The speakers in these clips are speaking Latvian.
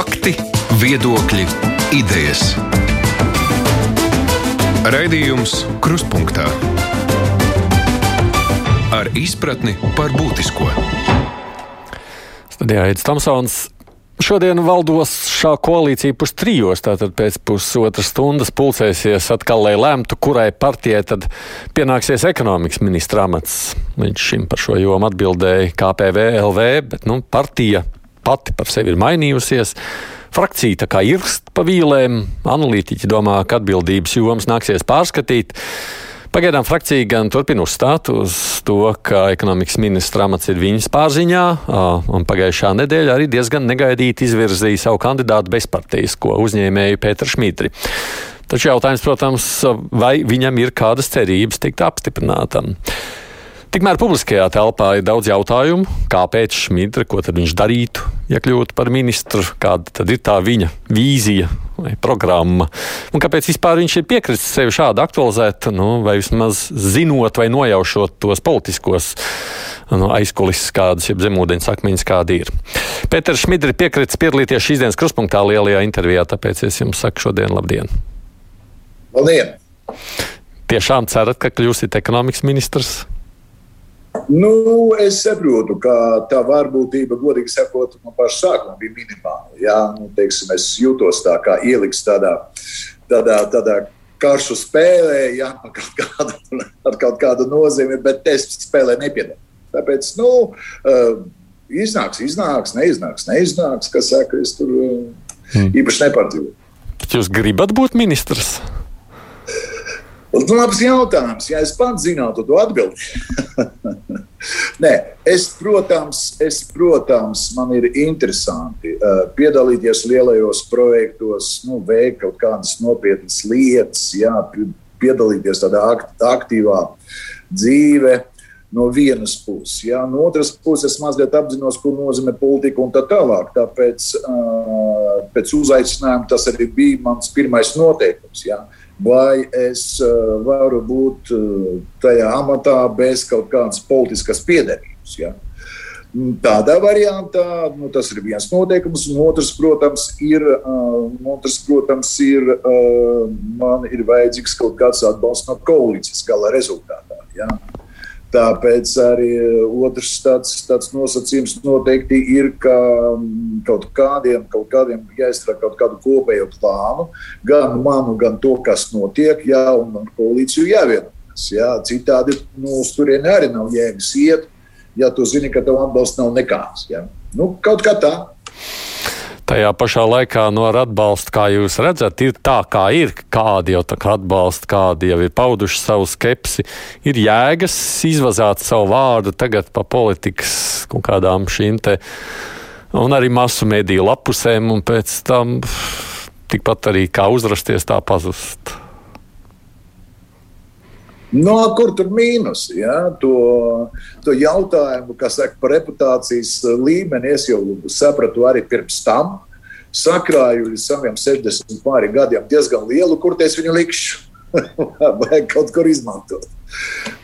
Fakti, viedokļi, idejas. Raidījums Krustpunktā ar izpratni par būtisko. Studijā Aits Tomsons. Šodien valdos šā koalīcija pus trijos, tātad pēc pusotras stundas pulcēsies atkal, lai lemtu, kurai partijai tad pienāksies ekonomikas ministra amats. Viņš šim par šo jomu atbildēja KPVLV, bet nu, partija pati par sevi ir mainījusies. Frakcija tā kā irkst pa vīlēm, analītiķi domā, ka atbildības jomas nāksies pārskatīt. Pagaidām frakcija gan turpina uzstāt uz to, ka ekonomikas ministra amats ir viņas pārziņā, un pagājušā nedēļa arī diezgan negaidīti izvirzīja savu kandidātu bezpartijas, ko uzņēmēju Pēteru Šmitri. Taču jautājums, protams, vai viņam ir kādas cerības tikt apstiprinātam. Tikmēr publiskajā telpā ir daudz jautājumu, kāpēc Šmidra, ko tad viņš darītu, ja kļūtu par ministru, kāda tad ir tā viņa vīzija vai programma, un kāpēc vispār viņš ir piekritis sevi šādi aktualizēt, nu, vai vismaz zinot vai nojaušot tos politiskos nu, aizkulises, kādas ir zemūdens akmeņas, kādi ir. Pēters Šmidri piekritis piedalīties šīs dienas kruspunktā lielajā intervijā, tāpēc es jums saku šodien labdien! Labdien! Tiešām cerat, ka kļūsiet ekonomikas ministrs? Nu, es saprotu, ka tā varbūtība, godīgi sakot, no paša sākuma bija minimāla. Jā, nu, teiksim, es jūtos tā kā ieliks tādā, tādā, tādā karšu spēlē, jā, ar, kaut kādu, ar kaut kādu nozīmi, bet es spēlē nepiedalos. Tāpēc, nu, uh, iznāks, iznāks, neiznāks, neiznāks, kas saka, es tur hmm. īpaši nepārdzīvoju. Jūs gribat būt ministrs? Labs jautājums. Ja es pats zinātu to atbildību. Nē, es, protams, es, protams, man ir interesanti uh, piedalīties lielajos projektos, nu, veikt kaut kādas nopietnas lietas, jā, piedalīties tādā akt, aktīvā dzīvē. No vienas puses, jā, no otras puses, es mazliet apzinos, ko nozīmē politika un tā tālāk. Tāpēc, uh, pēc uzaicinājuma, tas arī bija mans pirmais noteikums. Jā. Uh, vai es uh, varu būt uh, tajā amatā bez kaut kādas politiskas piedarības. Ja? Mm, tādā variantā nu, tas ir viens noteikums, un otrs, protams, ir, uh, otrs, protams, ir uh, man ir vajadzīgs kaut kāds atbalsts no koalīcijas gala rezultātā. Ja? Tāpēc arī eh, otrs tāds, tāds nosacījums noteikti ir, ka mm, kaut kādiem, kaut kādiem jāizstrādā kaut kādu kopēju plānu, gan manu, gan to, kas notiek, jā, un ar koalīciju jāvienojas. Jā. Citādi nu, uz turieni arī nav jēgas iet, ja tu zini, ka tev atbalsts nav nekāds. Jā. Nu, kaut kā tā. Tajā pašā laikā no ar atbalstu, kā jūs redzat, ir tā, kā ir. Kādi jau atbalsta, kādi jau ir pauduši savu skepsi. Ir jēgas izvazāt savu vārdu tagad pa politikas kaut kādām šīm te, un arī masu mediju lapusēm, un pēc tam tikpat arī kā uzrasties, tā pazust. No, kur tur mīnus? Ja? To, to jautājumu, kas saka par reputācijas līmeni, es jau sapratu arī pirms tam. Sakrāju līdz saviem 60 pāri gadiem diezgan lielu, kur es viņu likšu. Vai kaut kur izmantot.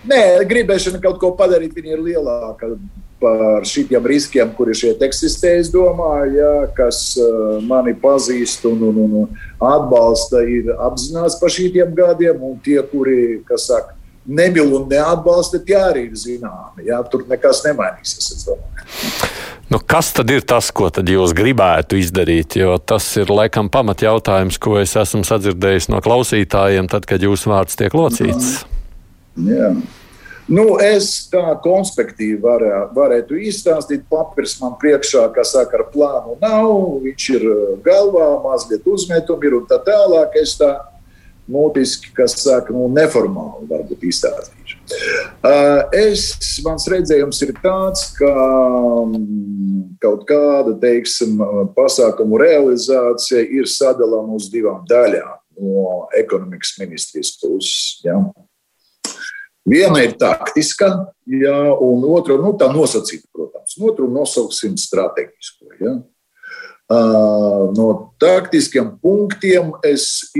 Nē, gribēšana kaut ko padarīt, viņa ir lielāka par šiem riskiem, kuri šeit eksistē. Es domāju, ja, kas uh, mani pazīst un, un, un atbalsta, ir apzināts par šiem gadiem, un tie, kuri, saka, nemīl un neatbalsta, tie arī ir zināmi. Jā, tur nekas nemainīsies. Nu, kas tad ir tas, ko jūs gribētu izdarīt? Jo tas ir laikam pamatjautājums, ko es esmu sadzirdējis no klausītājiem, tad, kad jūsu vārds tiek locīts. Jā. Nu, es tā konspektīvi varē, varētu izstāstīt. Papīrs man priekšā, kas saka, ar plānu nav. Viņš ir galvā, mazliet uzmetumi ir un tā tālāk. Es tā mutiski, kas saka, nu, neformāli varbūt izstāstīšu. Uh, es, mans redzējums ir tāds, ka um, kaut kāda, teiksim, pasākumu realizācija ir sadalāma uz divām daļām no ekonomikas ministrijas puses. Ja. Viena ir taktiska, ja, un otra nu, nosacīta, protams. Otru nosauksim strateģisku. Ja. No taktiskiem punktiem es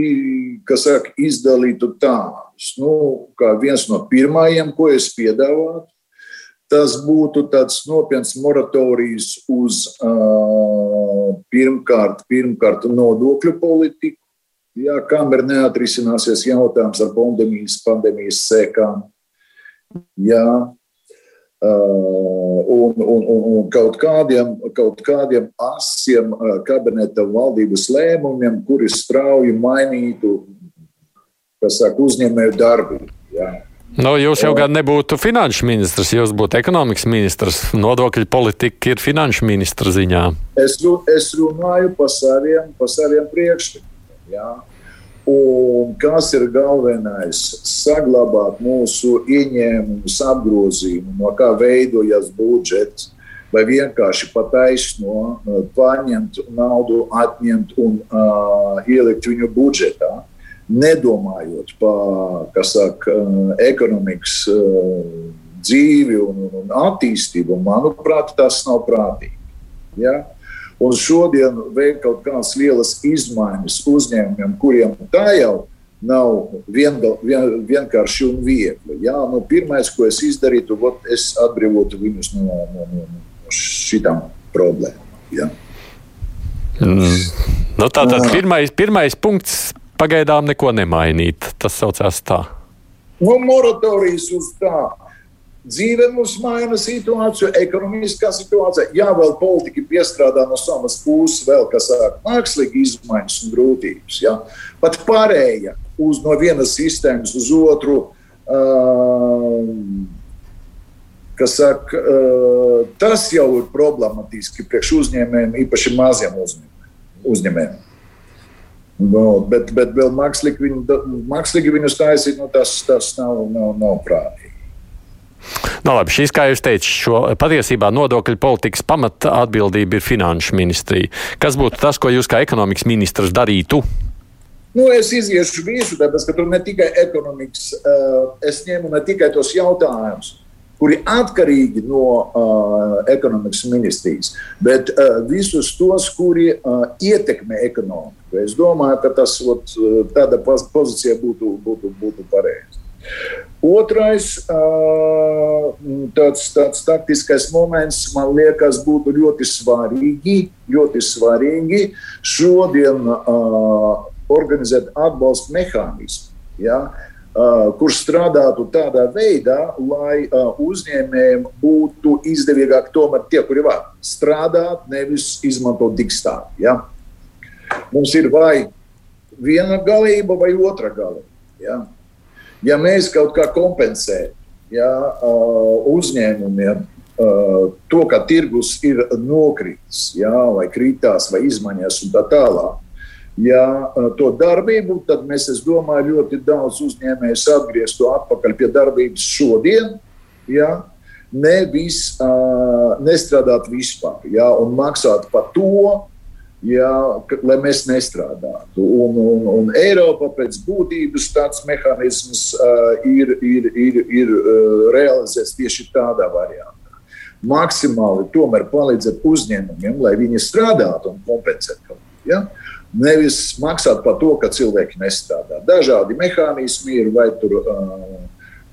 saka, izdalītu tādus. Nu, viens no pirmajiem, ko es piedāvātu, tas būtu tāds nopietns moratorijas uz pirmkārt, pirmkārt nodokļu politiku, jā, kamēr neatrisināsies jautājums ar pandēmijas, pandēmijas sekām. Jā, un, un, un, un kaut, kādiem, kaut kādiem asiem uh, kabineta valdības lēmumiem, kuri strauji mainītu saka, uzņēmēju darbību. Ja. Nu, jūs jau gan nebūtu finanšu ministrs, jūs būtu ekonomikas ministrs. Nodokļu politika ir finanšu ministra ziņā. Es, es runāju par saviem, par saviem priekšlikumiem. Ja. Un kas ir galvenais? Saglabāt mūsu ieņēmumus, apgrozījumu, no kā veidojas budžets, vai vienkārši pataisno paņemt naudu, atņemt un uh, ielikt viņu budžetā, nedomājot par saka, ekonomikas uh, dzīvi un, un attīstību. Manuprāt, tas nav prātīgi. Ja? Un šodien veikt kaut kādas lielas izmaiņas uzņēmumiem, kuriem tā jau nav viengal, vien, vienkārši un viegli. Jā, nu, pirmais, ko es izdarītu, ot, es atbrīvotu viņus no, no, no, no šitām problēmām. Jā. Mm. Nu, Tātad pirmais, pirmais punkts pagaidām neko nemainīt. Tas saucās tā. Nu, moratorijas uz tādu Dzīve mums maina situāciju, ekonomiskā situācija. Jā, vēl politika piestrādā no savas puses, vēl kas sāk mākslīgi izmaiņas un grūtības. Jā. Pat pārēja uz no vienas sistēmas uz otru. Uh, kas saka, uh, tas jau ir problemātiski priekš uzņēmējiem, īpaši maziem uzņēmējiem. No, bet, bet vēl mākslīgi, viņu, mākslīgi viņus taisīt, nu, tas, tas nav, nav, nav prātīgi. Nu, labi, šīs, kā jūs teicat, šo patiesībā nodokļu politikas pamata atbildība ir finanšu ministrija. Kas būtu tas, ko jūs kā ekonomikas ministrs darītu? Nu, es iziešu visu, tāpēc, ka tur ne tikai ekonomikas, uh, es ņemu ne tikai tos jautājumus, kuri atkarīgi no uh, ekonomikas ministrijas, bet uh, visus tos, kuri uh, ietekmē ekonomiku. Es domāju, ka tas ot, tāda pozīcija būtu, būtu, būtu pareiza. Otrais tāds, tāds taktiskais moments, man liekas, būtu ļoti svarīgi, ļoti svarīgi šodien organizēt atbalsta mehānismu. Ja? Kurš strādātu tādā veidā, lai uzņēmējiem būtu izdevīgāk tomēr tie, kuri var strādāt, nevis izmantot digstāvu. Ja? Mums ir vai viena galība vai otra galība. Ja? Ja mēs kaut kā kompensējam ja, uzņēmumiem to, ka tirgus ir nokritis, ja, vai kritās, vai izmaiņās un tā tālāk. Ja to darbību, tad mēs, es domāju, ļoti daudz uzņēmējus atgrieztu atpakaļ pie darbības šodien, ja, nevis uh, nestrādāt vispār, ja, un maksāt par to, ja, lai mēs nestrādātu. Un, un, un Eiropa pēc būtības tāds mehānisms uh, ir, ir, ir, ir uh, realizēts tieši tādā variantā. Maksimāli tomēr palīdzēt uzņēmumiem, lai viņi strādātu un kompensētu kaut ko. Ja? Nevis maksāt par to, ka cilvēki nestrādā. Dažādi mehānismi ir, vai tur uh,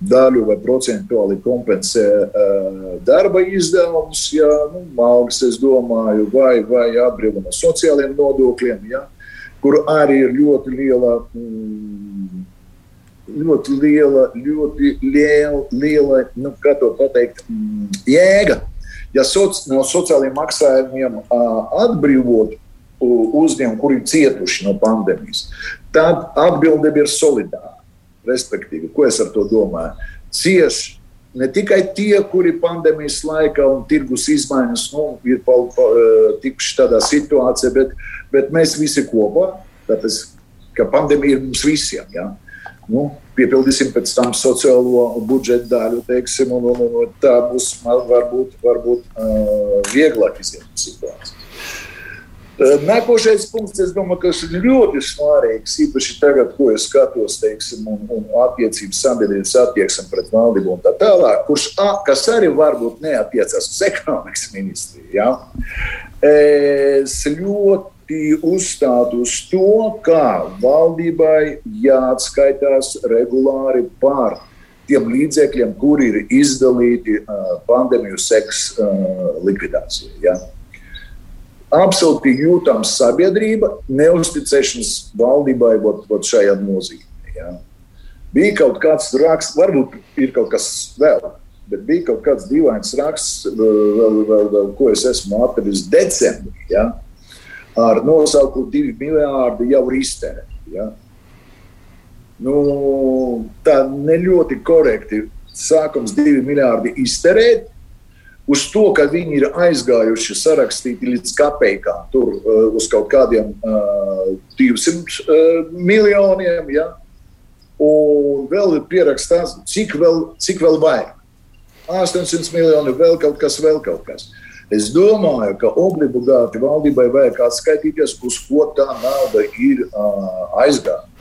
daļu vai procentuāli kompensē uh, darba izdevumus, ja nu, algas, es domāju, vai, vai atbrīvo no sociāliem nodokļiem, ja, kur arī ir ļoti liela. Mm, ļoti liela, ļoti liela, liela nu, kā to pateikt, mm, jēga. Ja soci, no sociālajiem maksājumiem atbrīvot uzņēmumu, kuri ir cietuši no pandēmijas, tad atbildība ir solidāra. Respektīvi, ko es ar to domāju? Cieši ne tikai tie, kuri pandēmijas laikā un tirgus izmaiņas nu, ir pa, pa, tikuši tādā situācijā, bet, bet mēs visi kopā, tāpēc, ka pandēmija ir mums visiem. Ja? Nu, piepildīsim pēc tam sociālo budžeta daļu, teiksim, un, un, un tā būs varbūt, varbūt uh, vieglāk iziet no situācijas. Nākošais punkts, es domāju, kas ir ļoti svarīgs, īpaši tagad, ko es skatos, teiksim, un, un attiecības sabiedrības attieksme pret valdību un tā tālāk, kurš, kas arī varbūt neatiecas uz ekonomikas ministriju. Ja? Es ļoti uzstātu uz to, ka valdībai jāatskaitās regulāri par tiem līdzekļiem, kuri ir izdalīti uh, pandēmiju seks uh, likvidācijai. Ja? Absolūti jūtams sabiedrība, neusticēšanās valdībai ot, ot šajā nozīmē. Ja. Bija kaut kāds raksts, varbūt ir kaut kas vēl, bet bija kaut kāds dīvains raksts, vēl, vēl, vēl, ko es esmu atradis decembrī, ja, ar nosaukumu divi miljārdi jau ir iztērēti. Ja. Nu, tā ne ļoti korekti sākums divi miljārdi iztērēt, uz to, ka viņi ir aizgājuši sarakstīti līdz kapeikām, tur uh, uz kaut kādiem uh, 200 uh, miljoniem. Ja? Un vēl ir pierakstīts, cik vēl, cik vēl vajag. 800 miljoni, vēl kaut kas, vēl kaut kas. Es domāju, ka obligāti valdībai vajag atskaitīties, uz ko tā nauda ir uh, aizgājusi.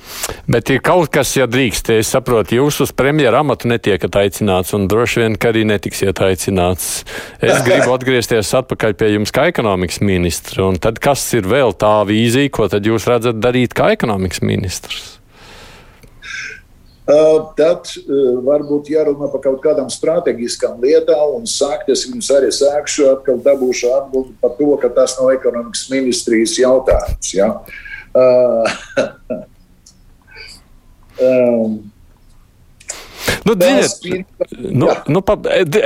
Bet ir kaut kas, ja drīkst, es saprotu, jūs uz premjeru amatu netiekat aicināts, un droši vien, ka arī netiksiet aicināts. Es gribu atgriezties atpakaļ pie jums kā ekonomikas ministra, un tad kas ir vēl tā vīzija, ko tad jūs redzat darīt kā ekonomikas ministrs? Uh, tad uh, varbūt jārunā par kaut kādām strateģiskām lietām, un sākt es jums arī sākšu, atkal dabūšu atbildi par to, ka tas nav ekonomikas ministrijas jautājums. Ja? Uh, Um, Nu, dziniet, nu, nu, pa,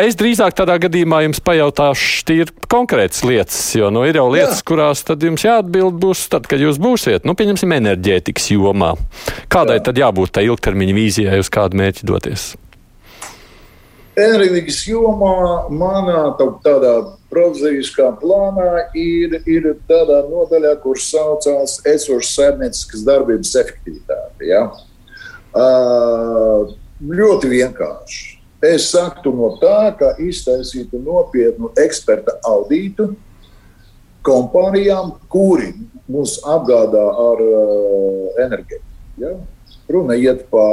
es drīzāk tādā gadījumā jums pajautāšu tīri konkrētas lietas, jo nu, ir jau lietas, Jā. kurās tad jums jāatbild būs tad, kad jūs būsiet, nu, pieņemsim, enerģētikas jomā. Kādai Jā. tad jābūt tai ilgtermiņa vīzijai, uz kādu mērķi doties? Enerģētikas jomā manā tādā provizoriskā plānā ir, ir tādā nodaļā, kurš saucās esošas saimnieciskas darbības efektivitāte. Ja? Uh, ļoti vienkārši. Es sāktu no tā, ka iztaisītu nopietnu eksperta audītu kompānijām, kuri mūs apgādā ar uh, enerģiju. Ja? Runa iet par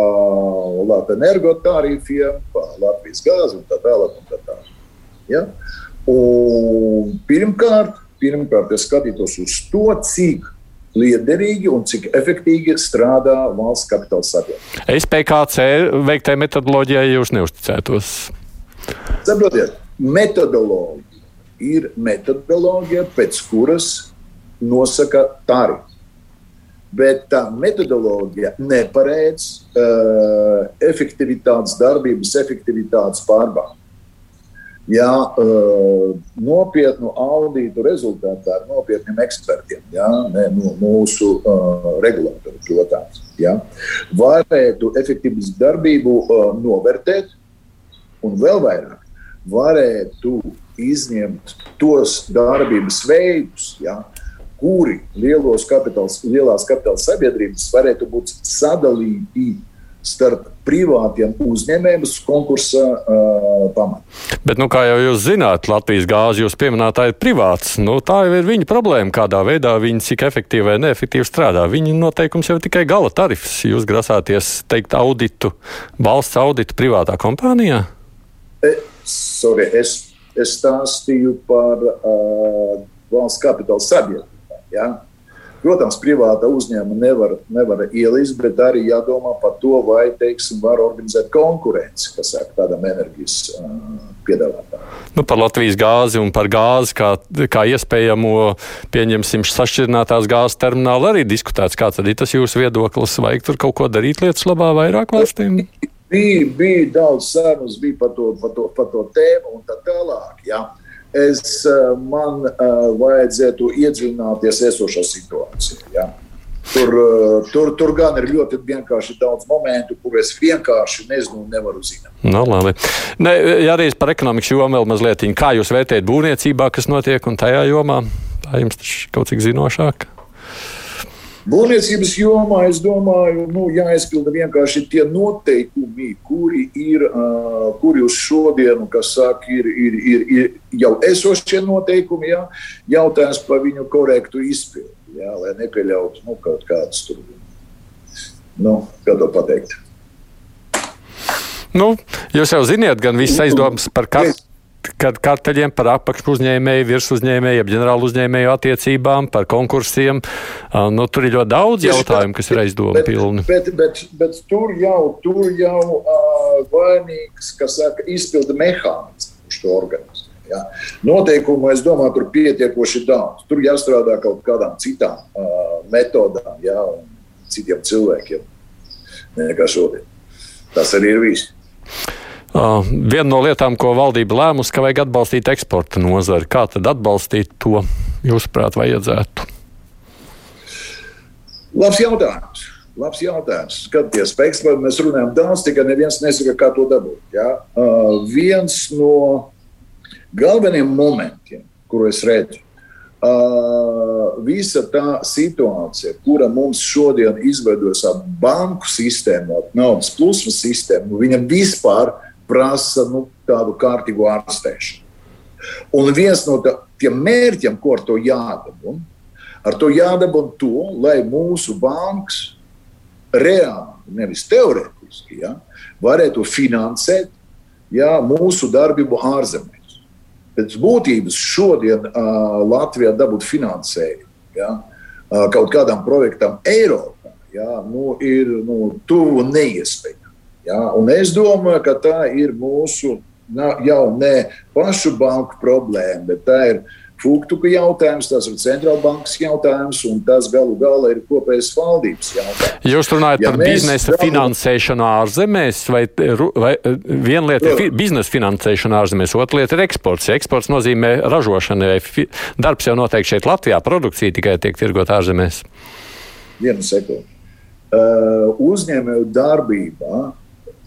Latvijas energotarifiem, par Latvijas gāzi un tā tālāk. Un tā tālāk. Ja? Un pirmkārt, pirmkārt, es skatītos uz to, cik liederīgi un cik efektīvi strādā valsts kapitāla sabiedrība. SPKC veiktai metodoloģijai jūs neusticētos? Saprotiet, metodoloģija ir metodoloģija, pēc kuras nosaka tarifu. Bet tā metodoloģija neparedz uh, efektivitātes, darbības efektivitātes pārbaudi ja, uh, nopietnu audītu rezultātā ar nopietniem ekspertiem, ja, ne, no mūsu uh, regulātoru, protams, ja, varētu efektīvas darbību uh, novērtēt un vēl vairāk varētu izņemt tos darbības veidus, ja, kuri lielos kapitāls, lielās kapitāla sabiedrības varētu būt sadalīti starp privātiem uzņēmējiem uz konkursa uh, pamata. Bet, nu, kā jau jūs zināt, Latvijas gāzi jūs pieminējāt, ir privāts. Nu, tā jau ir viņa problēma, kādā veidā viņi cik efektīvi vai neefektīvi strādā. Viņa noteikums jau tikai gala tarifs. Jūs grasāties teikt auditu, valsts auditu privātā kompānijā? E, sorry, es, es stāstīju par uh, valsts kapitāla sabiedrību. Ja? Protams, privāta uzņēmuma nevar, nevar ielīst, bet arī jādomā par to, vai teiksim, var organizēt konkurenci, kas ir tādam enerģijas uh, piedāvātājam. Nu, par Latvijas gāzi un par gāzi kā, kā iespējamo, pieņemsim, sašķirinātās gāzes terminālu arī diskutēts. Kāds ir tas jūsu viedoklis? Vajag tur kaut ko darīt lietas labā vairāk valstīm? Bija, bija daudz sarunas, bija par to, par to, par to tēmu un tā tālāk. Ja es, eh, man uh, vajadzētu iedziļināties esošā situācijā. Ja? Tur, uh, tur, tur gan ir ļoti vienkārši daudz momentu, kur es vienkārši nezinu, nevaru zināt. No, nu, labi. ne, ja arī par ekonomikas jomu vēl mazliet, kā jūs vērtējat būvniecībā, kas notiek un tajā jomā? Tā jums taču kaut cik zinošāk. Būvniecības jomā es domāju, nu, jāizpilda vienkārši tie noteikumi, kuri ir, uh, kuri uz šodienu, kas saka, ir, ir, ir, ir jau esošie noteikumi, jā, jautājums par viņu korektu izpildi, jā, lai nepieļautu nu, kaut kādas tur, nu, kā to pateikt. Nu, jūs jau ziniet, gan viss aizdomas par katru kad karteļiem par apakšu uzņēmēju, virs uzņēmēju, ģenerālu uzņēmēju attiecībām, par konkursiem. Nu, tur ir ļoti daudz jautājumu, kas ir aizdomu pilni. Bet, bet, bet, bet tur jau, tur jau uh, vainīgs, kas saka, izpilda mehānismu, kurš to organizē. Ja. Noteikumu, es domāju, tur pietiekoši daudz. Tur jāstrādā kaut kādām citām uh, metodām, ja, citiem cilvēkiem nekā šodien. Tas arī ir viss. Uh, viena no lietām, ko valdība lēmusi, ka vajag atbalstīt eksporta nozari. Kā tad atbalstīt to, jūsuprāt, vajadzētu? Labs jautājums. Labs jautājums. Skatieties, par eksportu mēs runājam daudz, tikai neviens nesaka, kā to dabūt. Ja? Uh, viens no galvenajiem momentiem, kuru es redzu, uh, visa tā situācija, kura mums šodien izveidojas ap banku sistēmu, ap naudas plūsmas sistēmu, viņa vispār prasa nu, tādu kārtīgu ārstēšanu. Un viens no tā, tiem mērķiem, ko ar to jādabū, ar to jādabū to, lai mūsu bankas reāli, nevis teorētiski, ja, varētu finansēt ja, mūsu darbību ārzemēs. Pēc būtības šodien uh, Latvijā dabūt finansējumu ja, uh, kaut kādam projektam Eiropā ja, nu, ir nu, tuvu neiespējami. Ja, un es domāju, ka tā ir mūsu jau ne pašu banku problēma, bet tā ir Fuktuka jautājums, tas ir centrālbankas jautājums, un tas galu galā ir kopējais valdības jautājums. Jūs runājat ja par biznesa dabū... finansēšanu ārzemēs, vai, vai viena lieta ir biznesa finansēšana ārzemēs, otra lieta ir eksports. Eksports nozīmē ražošanu, vai darbs jau noteikti šeit Latvijā, produkcija tikai tiek tirgot ārzemēs. Vienu sekundi. Uh, uzņēmēju darbībā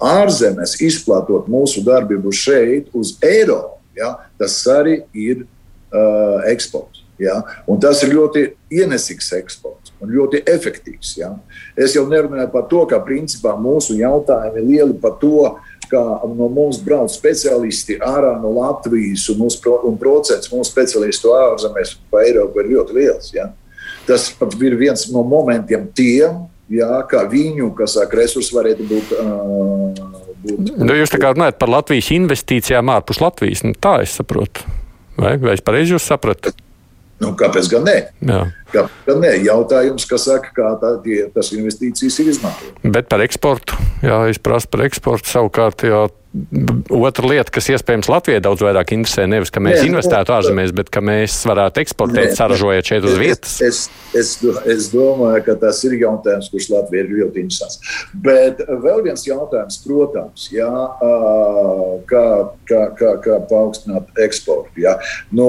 ārzemēs izplatot mūsu darbību šeit uz Eiropu, ja, tas arī ir uh, eksports. Ja? Un tas ir ļoti ienesīgs eksports un ļoti efektīvs. Ja? Es jau nerunāju par to, ka principā mūsu jautājumi ir lieli par to, ka no mums brauc speciālisti ārā no Latvijas, un, pro, un procents mūsu speciālistu ārzemēs pa Eiropu ir ļoti liels. Ja? Tas ir viens no momentiem tiem, jā, kā viņu saka, resursi varētu būt. Uh, būt nu, jūs tā kā runājat par Latvijas investīcijām ārpus Latvijas, nu, tā es saprotu. Vai, vai es pareizi jūs sapratu? Nu, kāpēc gan nē? Jā. Kāpēc gan nē? Jautājums, kas saka, kā tā, tie, tas investīcijas ir izmantotas. Bet par eksportu, jā, es prasu par eksportu savukārt. Jā, Otra lieta, kas iespējams Latvijai daudz vairāk interesē, nevis ka mēs Nē, nu, investētu ārzemēs, bet ka mēs varētu eksportēt, Nē, saražojot šeit uz vietas. Es, es, es, es domāju, ka tas ir jautājums, kurš Latvijai ir ļoti interesants. Bet vēl viens jautājums, protams, jā, kā, kā, kā, kā paaugstināt eksportu. Jā. Nu,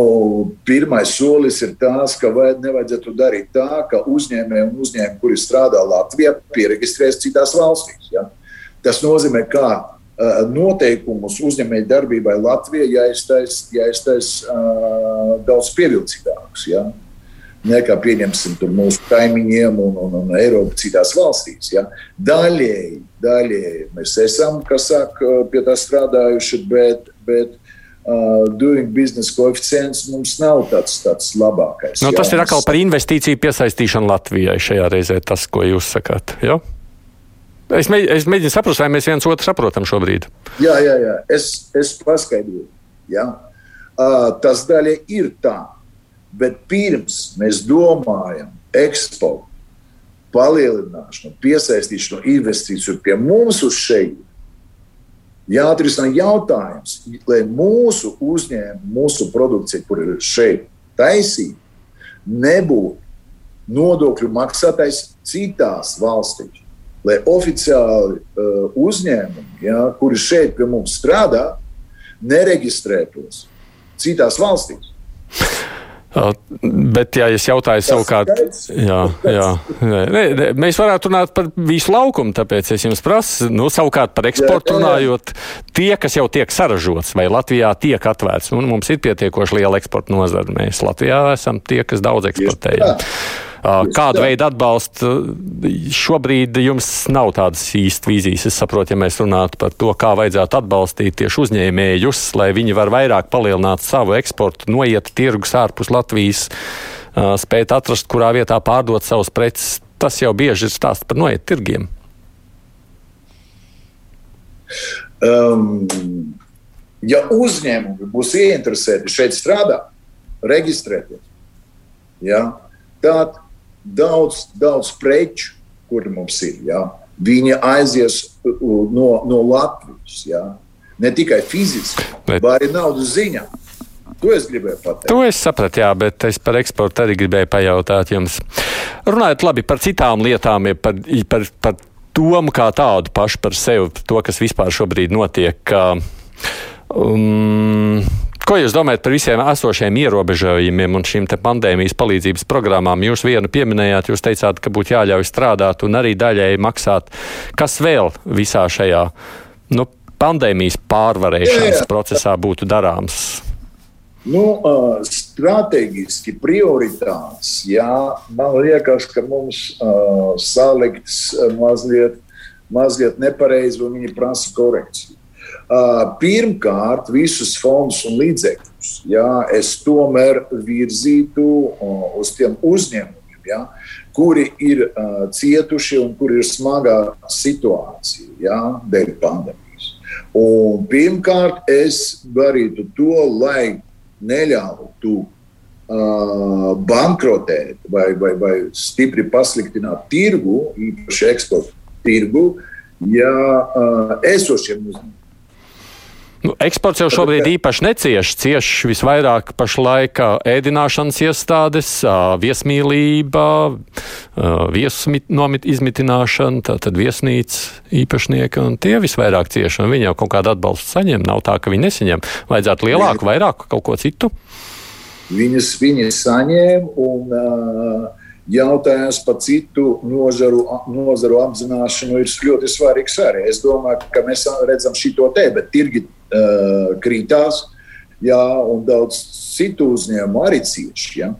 pirmais solis ir tas, ka nevajadzētu darīt tā, ka uzņēmēji un uzņēmumi, kuri strādā Latvijā, pieregistrēs citās valstīs. Jā. Tas nozīmē, ka Eh, noteikumus uzņēmēju darbībai Latvijai jāiztais, jāiztais uh, daudz pievilcīgākus. Ja? Nekā pieņemsim mūsu kaimiņiem un, un, un Eiropu citās valstīs. Ja? Daļēji, daļēji mēs esam saka, pie tā strādājuši, bet, bet uh, doing business koeficients mums nav tāds, tāds labākais. Nu, tas jā, ir atkal par investīciju piesaistīšanu Latvijai šajā reizē, tas, ko jūs sakāt. Ja? Es, mēģ, es mēģinu saprast, vai mēs viens otru saprotam šobrīd. Jā, jā, jā. Es, es paskaidroju. Ja? Uh, tas daļai ir tā, bet pirms mēs domājam eksportu, palielināšanu, piesaistīšanu, investīciju pie mums uz šejienu, jāatrisina jautājums, lai mūsu uzņēmumi, mūsu produkcija, kur ir šeit taisīta, nebūtu nodokļu maksātais citās valstīs lai oficiāli uh, uzņēmumi, ja, kuri šeit pie mums strādā, nereģistrētos citās valstīs. Bet, ja es jautāju Tas savukārt, jā, jā, nē, nē, mēs varētu runāt par visu laukumu, tāpēc es jums prasu, nu, savukārt par eksportu jā, runājot, tie, kas jau tiek saražots, vai Latvijā tiek atvērts, un mums ir pietiekoši liela eksporta nozara, mēs Latvijā esam tie, kas daudz eksportējam. Kādu veidu atbalstu šobrīd jums nav tādas īstas vīzijas? Es saprotu, ja mēs runātu par to, kā vajadzētu atbalstīt tieši uzņēmējus, lai viņi var vairāk palielināt savu eksportu, noiet tirgus ārpus Latvijas, spēt atrast, kurā vietā pārdot savus preces. Tas jau bieži ir stāsts par noiet tirgiem. Um, ja uzņēmumi būs ieinteresēti šeit strādāt, reģistrēties, ja, tad daudz, daudz preču, kuri mums ir. Ja? Viņi aizies no, no Latvijas. Ja? Ne tikai fiziski, bet arī naudas ziņā. To es gribēju pateikt. To es sapratu, jā, bet es par eksportu arī gribēju pajautāt jums. Runājot labi par citām lietām, ja par, par, par domu kā tādu pašu par sevi, to, kas vispār šobrīd notiek. Um, Ko jūs domājat par visiem esošiem ierobežojumiem un šīm pandēmijas palīdzības programmām? Jūs vienu pieminējāt, jūs teicāt, ka būtu jāļauj strādāt un arī daļēji maksāt. Kas vēl visā šajā nu, pandēmijas pārvarēšanas jā, jā. procesā būtu darāms? Nu, uh, strateģiski prioritātes, jā, man liekas, ka mums uh, salikts mazliet, mazliet nepareizi, un viņi prasa korekciju. Pirmkārt, visus fondus un līdzekļus ja, es tomēr virzītu uz tiem uzņēmumiem, ja, kuri ir cietuši un kuri ir smagā situācijā ja, dēļ pandēmijas. Un pirmkārt, es darītu to, lai neļautu bankrotēt vai, vai, vai stipri pasliktināt tirgu, īpaši eksporta tirgu, ja esošiem uzņēmumiem Nu, eksports jau šobrīd īpaši necieš. Cieš visvairāk pašlaik ēdināšanas iestādes, viesmīlība, viesu izmitināšana, tātad viesnīca īpašnieki, un tie visvairāk cieš. Viņi jau kaut kādu atbalstu saņem. Nav tā, ka viņi nesaņem. Vajadzētu lielāku, vairāk kaut ko citu. Viņas, viņas saņēma un uh, jautājums par citu nozaru, nozaru apzināšanu ir ļoti svarīgs arī. Es domāju, ka mēs redzam šo te, bet tirgi uh, krītās, jā, un daudz citu uzņēmumu arī cieši. Ja.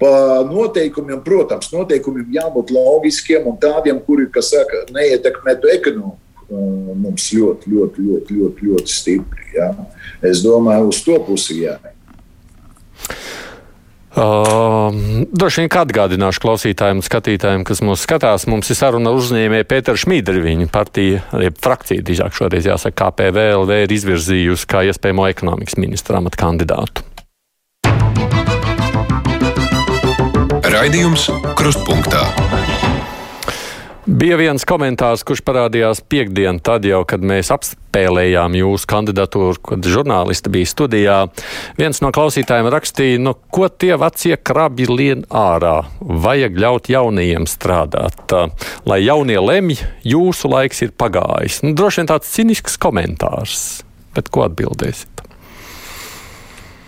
Pa noteikumiem, protams, noteikumiem jābūt loģiskiem un tādiem, kuri, kas saka, neietekmētu ekonomiku. Mums ļoti, ļoti, ļoti, ļoti, ļoti stipri. Ja. Es domāju, uz to pusi jāiet. Uh, droši vien atgādināšu klausītājiem un skatītājiem, kas mūs skatās. Mums ir saruna ar uzņēmēju Pēteru Šmīderi. Viņa partija, frakcija, drīzāk šoreiz jāsaka, KPVLV ir izvirzījusi kā iespējamo ekonomikas ministra amata kandidātu. Raidījums Krustpunktā. Bija viens komentārs, kurš parādījās piekdien, tad jau, kad mēs apspēlējām jūsu kandidatūru, kad žurnālisti bija studijā. Viens no klausītājiem rakstīja, nu, ko tie vecie krabi lien ārā. Vajag ļaut jaunajiem strādāt. Lai jaunie lemj, jūsu laiks ir pagājis. Nu, droši vien tāds cinisks komentārs, bet ko atbildēsiet?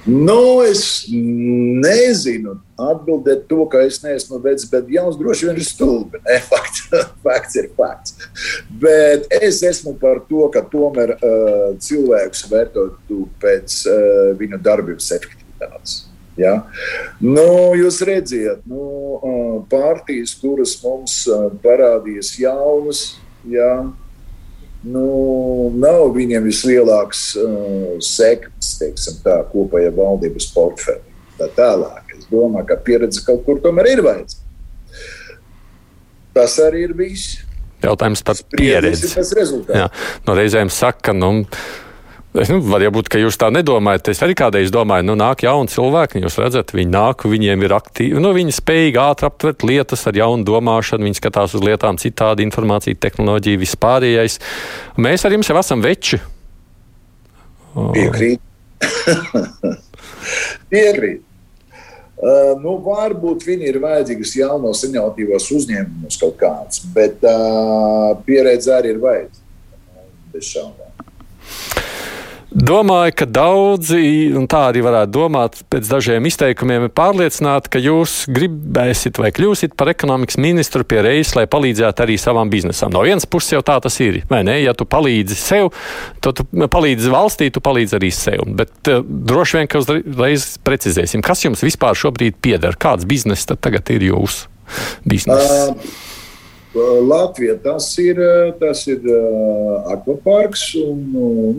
Nu, es nezinu atbildēt to, ka es neesmu veids, bet jauns droši vien ir stulbi. Nē, fakts, fakts ir fakts. Bet es esmu par to, ka tomēr uh, cilvēks vērtotu pēc uh, viņa darbības efektivitātes. Ja? Nu, jūs redziet, nu, uh, partijas, kuras mums parādījās jaunas, ja? nu, nav viņiem vislielāks uh, sekts, teiksim, tā kopējā valdības portfeļa. Tā tālāk. Es domāju, ka pieredze kaut kur tomēr ir vajadzīga. Tas arī ir viss. Jautājums par pieredzi. Jā, no reizēm saka, nu, Nu, var būt, ka jūs tā nedomājat. Es arī kādreiz domāju, nu, nāk jauni cilvēki, jūs redzat, viņi nāk, viņiem ir aktīvi, nu, viņi spējīgi ātri aptvert lietas ar jaunu domāšanu, viņi skatās uz lietām citādi, informācija, tehnoloģija, vispārējais. Mēs ar jums jau esam veči. Piekrīt. Piekrīt. Uh, nu, varbūt viņi ir vajadzīgas jaunos inovatīvos uzņēmumus kaut kāds, bet uh, pieredze arī ir vajadzīga. Bez šaubām. Domāju, ka daudzi, un tā arī varētu domāt, pēc dažiem izteikumiem, ir pārliecināti, ka jūs gribēsiet vai kļūsiet par ekonomikas ministru pie reizes, lai palīdzētu arī savam biznesam. No vienas puses jau tā tas ir. Vai ne? Ja tu palīdzi sev, tad tu palīdzi valstī, tu palīdzi arī sev. Bet uh, droši vien, ka uzreiz precizēsim, kas jums vispār šobrīd pieder, kāds bizness tad tagad ir jūsu bizness. Uh. Latvija tas ir, tas ir uh, akvaparks un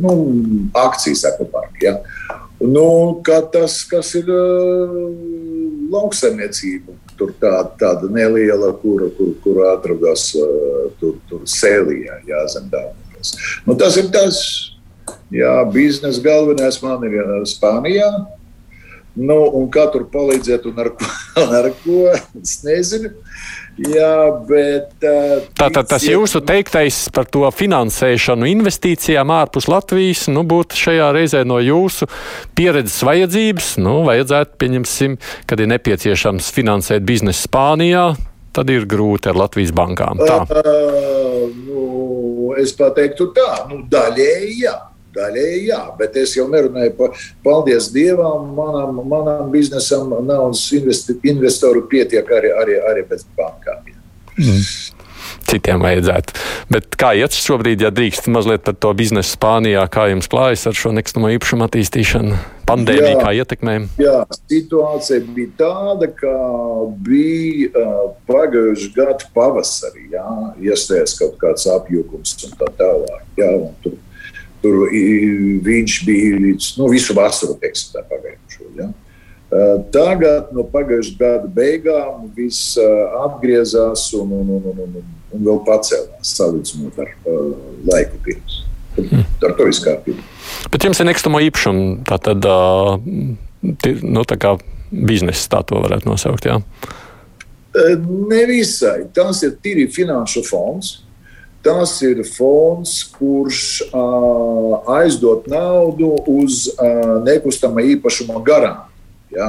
nu, akcijas akvaparks. Ja. Nu, tas, kas ir lauksaimniecība, tur tā, tāda neliela, kur, kur, kur atrodas tur, tur sēlijā, jā, zem dārgas. Nu, tas ir tas, jā, biznesa galvenais man ir Spānijā. Nu, un kā tur palīdzēt, un ar ko, un ar ko es nezinu. Jā, bet, uh, Tātad tas jūsu teiktais par to finansēšanu investīcijām ārpus Latvijas nu, būtu šajā reizē no jūsu pieredzes vajadzības. Nu, vajadzētu, pieņemsim, kad ir nepieciešams finansēt biznesu Spānijā, tad ir grūti ar Latvijas bankām. Tā. Uh, nu, es pateiktu tā, nu, daļēji jā. Daļēji jā, bet es jau nerunāju par paldies Dievam. Manam, manam biznesam naudas investi, investoru pietiek arī, arī, arī bez bankām. Jā. Mm. Citiem vajadzētu. Bet kā iet šobrīd, ja drīkst mazliet par to biznesu Spānijā, kā jums klājas ar šo nekustamo īpašumu attīstīšanu? Pandēmija kā ietekmē? Jā, situācija bija tāda, ka bija uh, pagājušā gada pavasarī, jā, iestājās kaut kāds apjukums un tā tālāk. Jā, un tur Tur viņš bija līdz nu, visu vasaru, teiksim, pagājušo. Ja? Tagad, no pagājušā gada beigām, viss atgriezās un, un, un, un, un, un vēl pacēlās, salīdzinot ar uh, laiku pirms. Ar to viss kārtībā. Bet jums ir nekustamo īpašumu, tā tad nu, tā kā biznesa, tā to varētu nosaukt. Jā? Nevisai. Tas ir tīri finanšu fonds. Tas ir fonds, kurš uh, aizdod naudu uz uh, nekustamā īpašuma garantiju. Ja?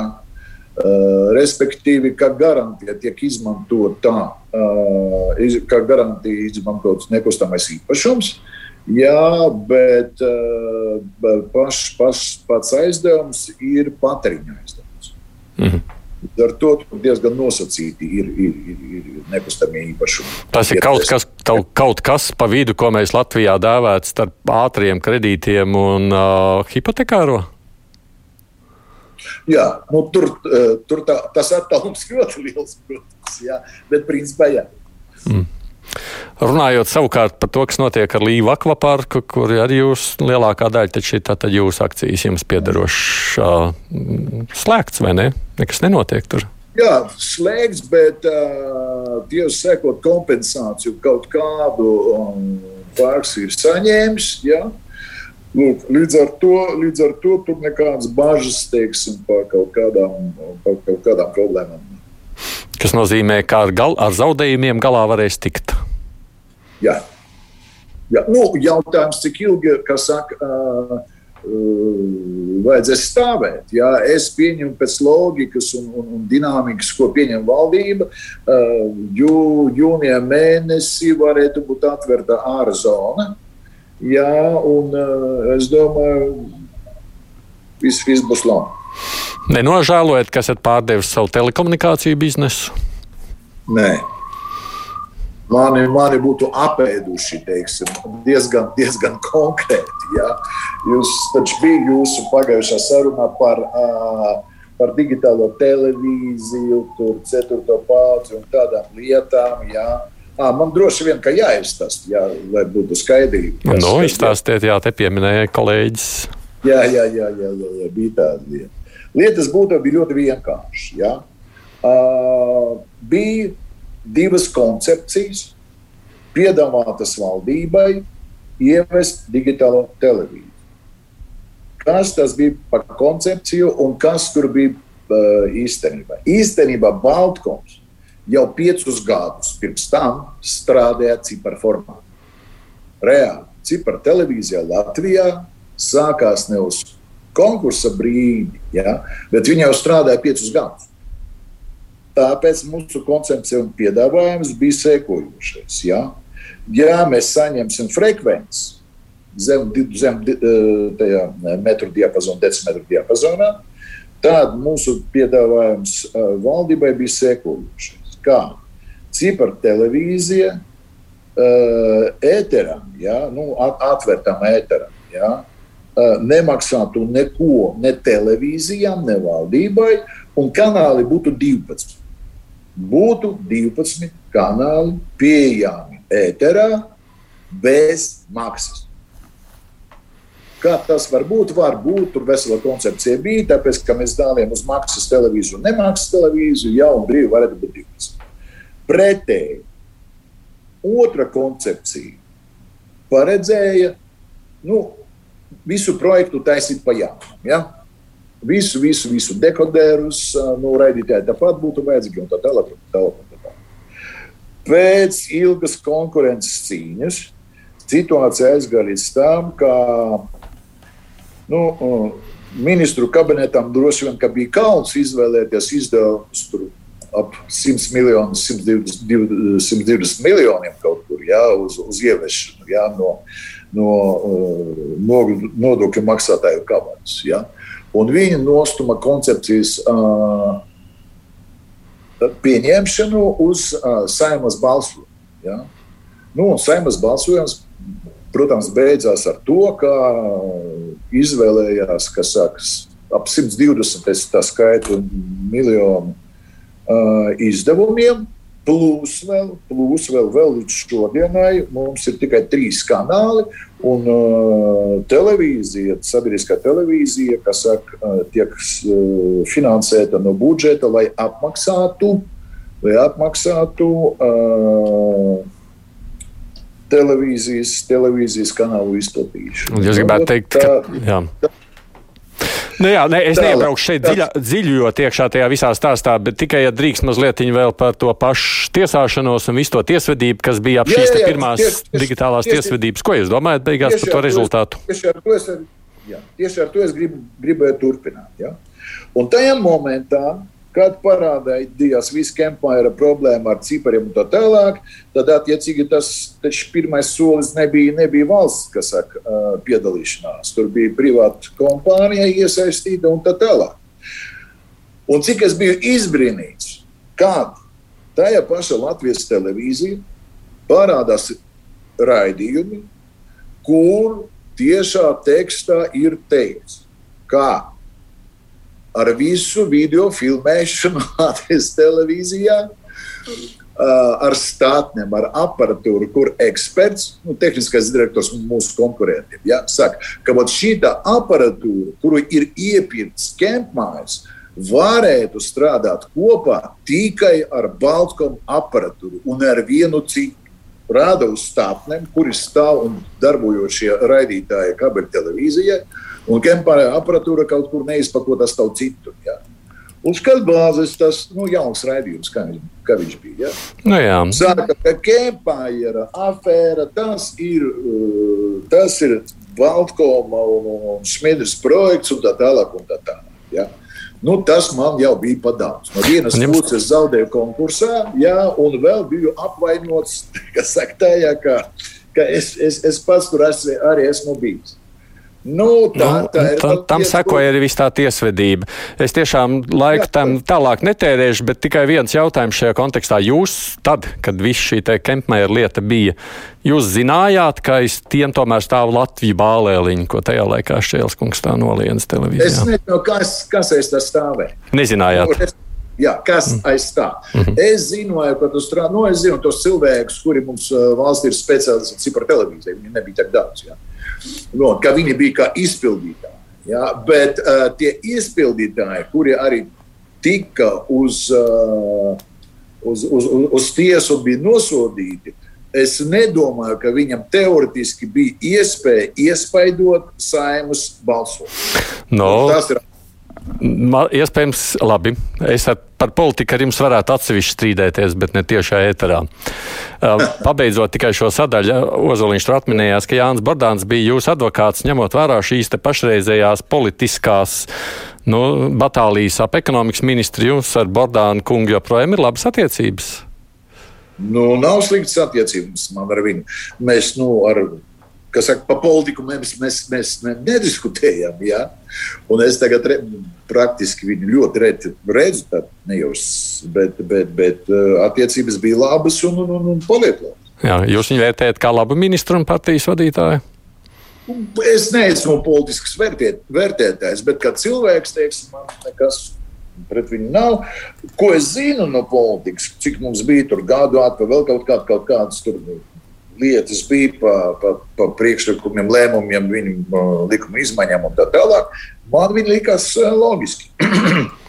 Uh, respektīvi, kā garantija tiek izmantota, uh, iz, kā garantija izmantots nekustamais īpašums, jā, bet uh, paš, paš, pats aizdevums ir patēriņa aizdevums. -hmm. Ar to diezgan nosacīti ir, ir, ir, ir nekustamie īpašumi. Tas ir kaut kas, kaut kas pa vidu, ko mēs Latvijā dēvētu starp ātriem kredītiem un uh, hipotekāro. Jā, nu, tur, tur tā, tas attālums ļoti liels, protams, jā, bet principā jā. Mm. Runājot savukārt par to, kas notiek ar Līvu akvaparku, kur arī jūs lielākā daļa taču ir tātad jūsu akcijas jums piedarošas uh, slēgts, vai ne? Nekas nenotiek tur. Jā, slēgts, bet uh, tieši sekot kompensāciju kaut kādu um, pārks ir saņēmis. Ja? Lūk, līdz, ar to, līdz ar to tur nekādas bažas teiksim, par, kaut kādām, par kaut kādām problēmām. Tas nozīmē, ka ar, gal, ar zaudējumiem galā varēs tikt. Jā. Jā. Nu, jautājums, cik ilgi, kas saka, uh, vajadzēs stāvēt. Jā. Es pieņemu pēc loģikas un, un, un dinamikas, ko pieņem valdība. Jū, jūnijā mēnesī varētu būt atvērta ārzona. Jā, un es domāju, viss vis būs labi. Nenožēlojat, ka esat pārdevis savu telekomunikāciju biznesu? Nē. Mani, mani būtu apēduši teiksim, diezgan, diezgan konkrēti. Ja? Jūs taču bija jūsu pagājušā saruna par, par digitālo televīziju, tur ceturto paudzi un tādām lietām. Ja? À, man droši vien, ka jāizstāsta, jā, lai būtu skaidrība. Nu, izstāstiet, jā, te pieminēja kolēģis. Jā, jā, jā, jā, jā, jā bija tāda lieta. Lietas būtībā bija ļoti vienkāršas. Ja? Uh, bija divas koncepcijas, piedāvātas valdībai, ievest digitālo televīziju. Kas tas bija par koncepciju un kas tur bija uh, īstenībā? Īstenībā Baltkoms jau piecus gadus pirms tam strādāja ciparformā. Reāli cipara televīzijā Latvijā sākās ne uz konkursa brīdi, ja? bet viņi jau strādāja piecus gadus. Tāpēc mūsu koncepcija un piedāvājums bija sekojošais. Ja, ja mēs saņemsim frekvenci zem, zem tajā metru diapazonā, decimetru diapazonā, tad mūsu piedāvājums valdībai bija sekojošais. Kā cipara televīzija, ēteram, ja, nu, atvērtam ēteram. Ja, nemaksātu neko ne televīzijām, ne valdībai, un kanāli būtu 12. Būtu 12 kanāli pieejami ēterā bez maksas. Kā tas var būt? Var būt, tur vesela koncepcija bija, tāpēc, ka mēs dāvājam uz maksas televīziju un nemaksas televīziju, jau un brīvi varētu būt 12. Pretēji, otra koncepcija paredzēja, nu, visu projektu taisīt pa jaunam. Ja? visu, visu, visu dekodērus nu, raidītāji tāpat būtu vajadzīgi un tā tālāk. Tā tālāk, tā tālāk. Pēc ilgas konkurences cīņas situācija aizgāja līdz tam, ka nu, ministru kabinetam droši vien bija kauns izvēlēties izdevumus ap 100 miljonus, 120, 120 miljoniem kaut kur jā, uz, uz ieviešanu jā, no, no, no nodokļu maksātāju kabatas. Ja? Un viņi nostuma koncepcijas uh, pieņemšanu uz uh, saimas balsojumu. Ja? Nu, saimas balsojums, protams, beidzās ar to, ka izvēlējās, kas sākas ap 120 skaitu miljonu uh, izdevumiem. Plus vēl, plus vēl, vēl līdz šodienai mums ir tikai trīs kanāli, un uh, televīzija, sabiedriskā televīzija, kas saka, uh, tiek uh, finansēta no budžeta, lai apmaksātu, lai apmaksātu uh, televīzijas, televīzijas kanālu izplatīšanu. Jūs gribētu teikt, ka. Jā. Tā, Nu jā, ne, es neiebraukšu šeit dziļa, dziļjot iekšā tajā visā stāstā, bet tikai, ja drīkst mazliet vēl par to pašu tiesāšanos un visu to tiesvedību, kas bija ap šīs jā, jā, pirmās tieši, digitālās tieši, tiesvedības. Ko jūs domājat beigās par to rezultātu? Tieši ar to es, jā, tieši ar to es gribu, gribēju turpināt. Ja? Un tajā momentā, kad parādījās visa kempāra problēma ar cipariem un tā tālāk, tad, attiecīgi, tas pirmais solis nebija, nebija valsts, kas saka, piedalīšanās. Tur bija privāta kompānija iesaistīta un tā tālāk. Un cik es biju izbrīnīts, kad tajā pašā Latvijas televīzija parādās raidījumi, kur tiešā tekstā ir teikts, ka ar visu video filmēšanu Latvijas televīzijā. Uh, ar stātnēm, ar aparatūru, kur eksperts, nu, tehniskais direktors mūsu konkurentiem, ja, saka, ka šī aparatūra, kuru ir iepirkts Kempmājas, varētu strādāt kopā tikai ar Baltkomu aparatūru un ar vienu citu. Rāda uz stātnēm, kuri stāv un darbojošie raidītāji kabeltelevīzijai, un kempāra aparatūra kaut kur neizpakota stāv citur. Ja? Uz skatbāzes tas nu, jauns raidījums, kā, kā viņš bija. Ja? Nu, jā. Saka, ka kempāra afēra tas ir, uh, tas ir Baltkoma un, un Smidrs projekts un tā tālāk. Un tā tālāk ja? Nu, tas man jau bija daudz. No vienas jums... puses, es zaudēju konkursā, jā, un vēl biju apvainots, ka, saka, tajā, ka, ka es, es, es pats tur esmu, arī esmu bijis. Nu, tā, nu, tā tam tam sekoja arī viss tā tiesvedība. Es tiešām laiku tam tālāk netērēšu, bet tikai viens jautājums šajā kontekstā. Jūs, tad, kad viss šī Kempmēra lieta bija, jūs zinājāt, ka aiz tiem tomēr stāv Latvijas bālēliņa, ko tajā laikā Šēls kungs tā nolienas televīzijā? Es nezinu, kas, kas aiz tā stāvēja. Nezinājāt. Nu, es, Jā, kas aiz tā? Mm -hmm. Es zināju, ka tu strādā, nu, es zinu tos cilvēkus, kuri mums valstī ir speciālisti par televīziju. Viņi nebija tik daudz. Jā no, ka viņi bija kā izpildītāji. Ja? Bet uh, tie izpildītāji, kuri arī tika uz, uh, uz, uz, uz, uz tiesu un bija nosodīti, es nedomāju, ka viņam teorētiski bija iespēja iespaidot saimus balsojumu. No. Tas ir Man, iespējams, labi. Es ar, par politiku ar jums varētu atsevišķi strīdēties, bet ne tiešā ēterā. Pabeidzot tikai šo sadaļu, Ozoliņš tur atminējās, ka Jānis Bordāns bija jūsu advokāts, ņemot vērā šīs pašreizējās politiskās nu, batālijas ap ekonomikas ministru. Jums ar Bordānu kungu joprojām ir labas attiecības. Nu, nav sliktas attiecības man ar viņu. Mēs nu, ar kas saka, par politiku mēs, mēs, mēs nediskutējam. Ja? Un es tagad re, praktiski viņu ļoti reti redzu, tad ne jau, bet, bet, bet uh, attiecības bija labas un, un, un, un paliek labas. Jā, jūs viņu vērtējat kā labu ministru un partijas vadītāju? Es neesmu politisks vērtēt, vērtētājs, bet kā cilvēks, teiksim, man nekas pret viņu nav. Ko es zinu no politikas, cik mums bija tur gadu atpakaļ, vēl kaut, kād, kaut kādas tur lietas bija par pa, pa priekšlikumiem, lēmumiem, viņu likuma izmaiņām un tā tālāk, man viņi likās loģiski.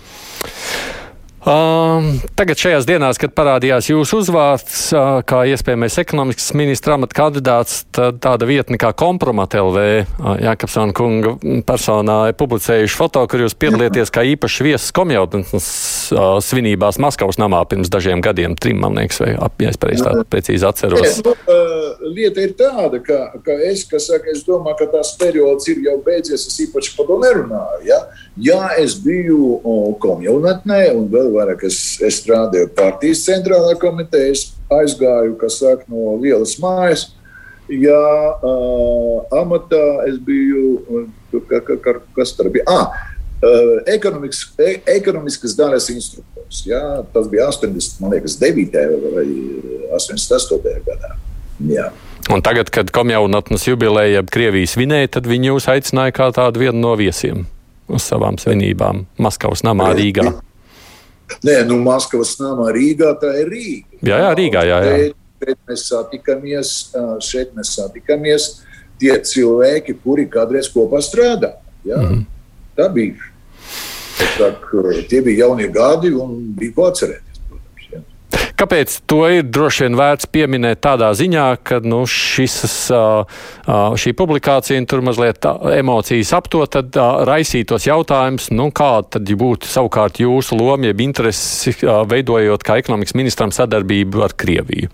Um, tagad šajās dienās, kad parādījās jūsu uzvārds uh, kā iespējamais ekonomikas ministra amata kandidāts, tāda vietne kā Kompromat LV uh, Jākapsona kunga personā ir publicējuši foto, kur jūs piedalieties kā īpašs viesis komjautnes uh, svinībās Maskavas namā pirms dažiem gadiem, trim, man liekas, vai ap, ja es pareizi tā precīzi atceros. Nu, uh, lieta ir tāda, ka, ka es, ka saka, es domāju, ka tās periods ir jau beidzies, es īpaši par to nerunāju. Ja? Jā, es biju komjaunatnē un vēl vairāk es, es strādāju partijas centrālajā komitejā. Es aizgāju, kas saka, no lielas mājas. Jā, uh, amatā es biju, ka, ka, ka, kas tur bija? Ah, uh, ekonomikas, e, ekonomiskas daļas instruktors. Jā, tas bija 80, man liekas, 9. vai 88. gadā. Jā. Un tagad, kad komjaunatnes jubileja Krievijas vinēja, tad viņi jūs aicināja kā tādu vienu no viesiem uz savām svinībām Maskavas namā Rīgā. Nē, nu, Maskavas namā Rīgā tā ir Rīga. Jā, jā Rīgā. Jā, jā. Šeit, šeit mēs satikāmies, šeit mēs satikāmies tie cilvēki, kuri kādreiz kopā strādā. Jā. Mm -hmm. Tā bija. Tā, tie bija jaunie gadi un bija ko atcerēties. Kāpēc to ir droši vien vērts pieminēt tādā ziņā, ka nu, šis, šī publikācija tur mazliet emocijas apto, tad raisītos jautājums, nu, kāda tad būtu savukārt jūsu loma, jeb interesi veidojot kā ekonomikas ministram sadarbību ar Krieviju.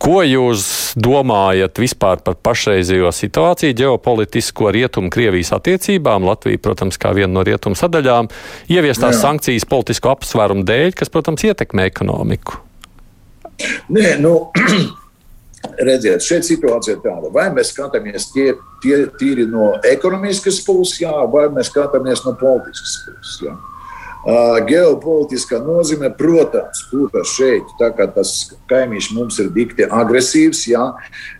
Ko jūs domājat vispār par pašreizējo situāciju, ģeopolitisko rietumu Krievijas attiecībām? Latvija, protams, kā viena no rietumu sadaļām, ieviestās Jā. sankcijas politisko apsvērumu dēļ, kas, protams, ietekmē ekonomiku. Nē, nu, redziet, šeit situācija ir tāda, vai mēs skatāmies tie, tie tīri no ekonomiskas puses, jā, vai mēs skatāmies no politiskas puses. Jā. Geopolitiskā nozīme, protams, būs šeit, tā kā tas kaimiņš mums ir dikti agresīvs, jā,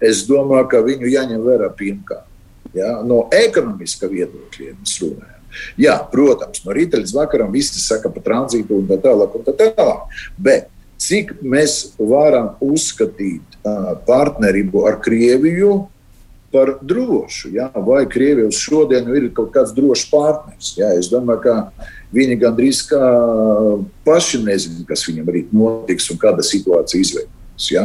es domāju, ka viņu jāņem vērā pirmkārt. Jā, no ekonomiskā viedokļa mēs runājam. Jā, protams, no rīta līdz vakaram viss saka par tranzītu un tā tālāk. Un tā tālāk. Bet cik mēs varam uzskatīt partnerību ar Krieviju par drošu? Jā? Vai Krievija uz šodienu ir kaut kāds drošs partners? Jā, es domāju, ka Viņi gandrīz kā paši nezina, kas viņam rīt notiks un kāda situācija izveidojas. Ja?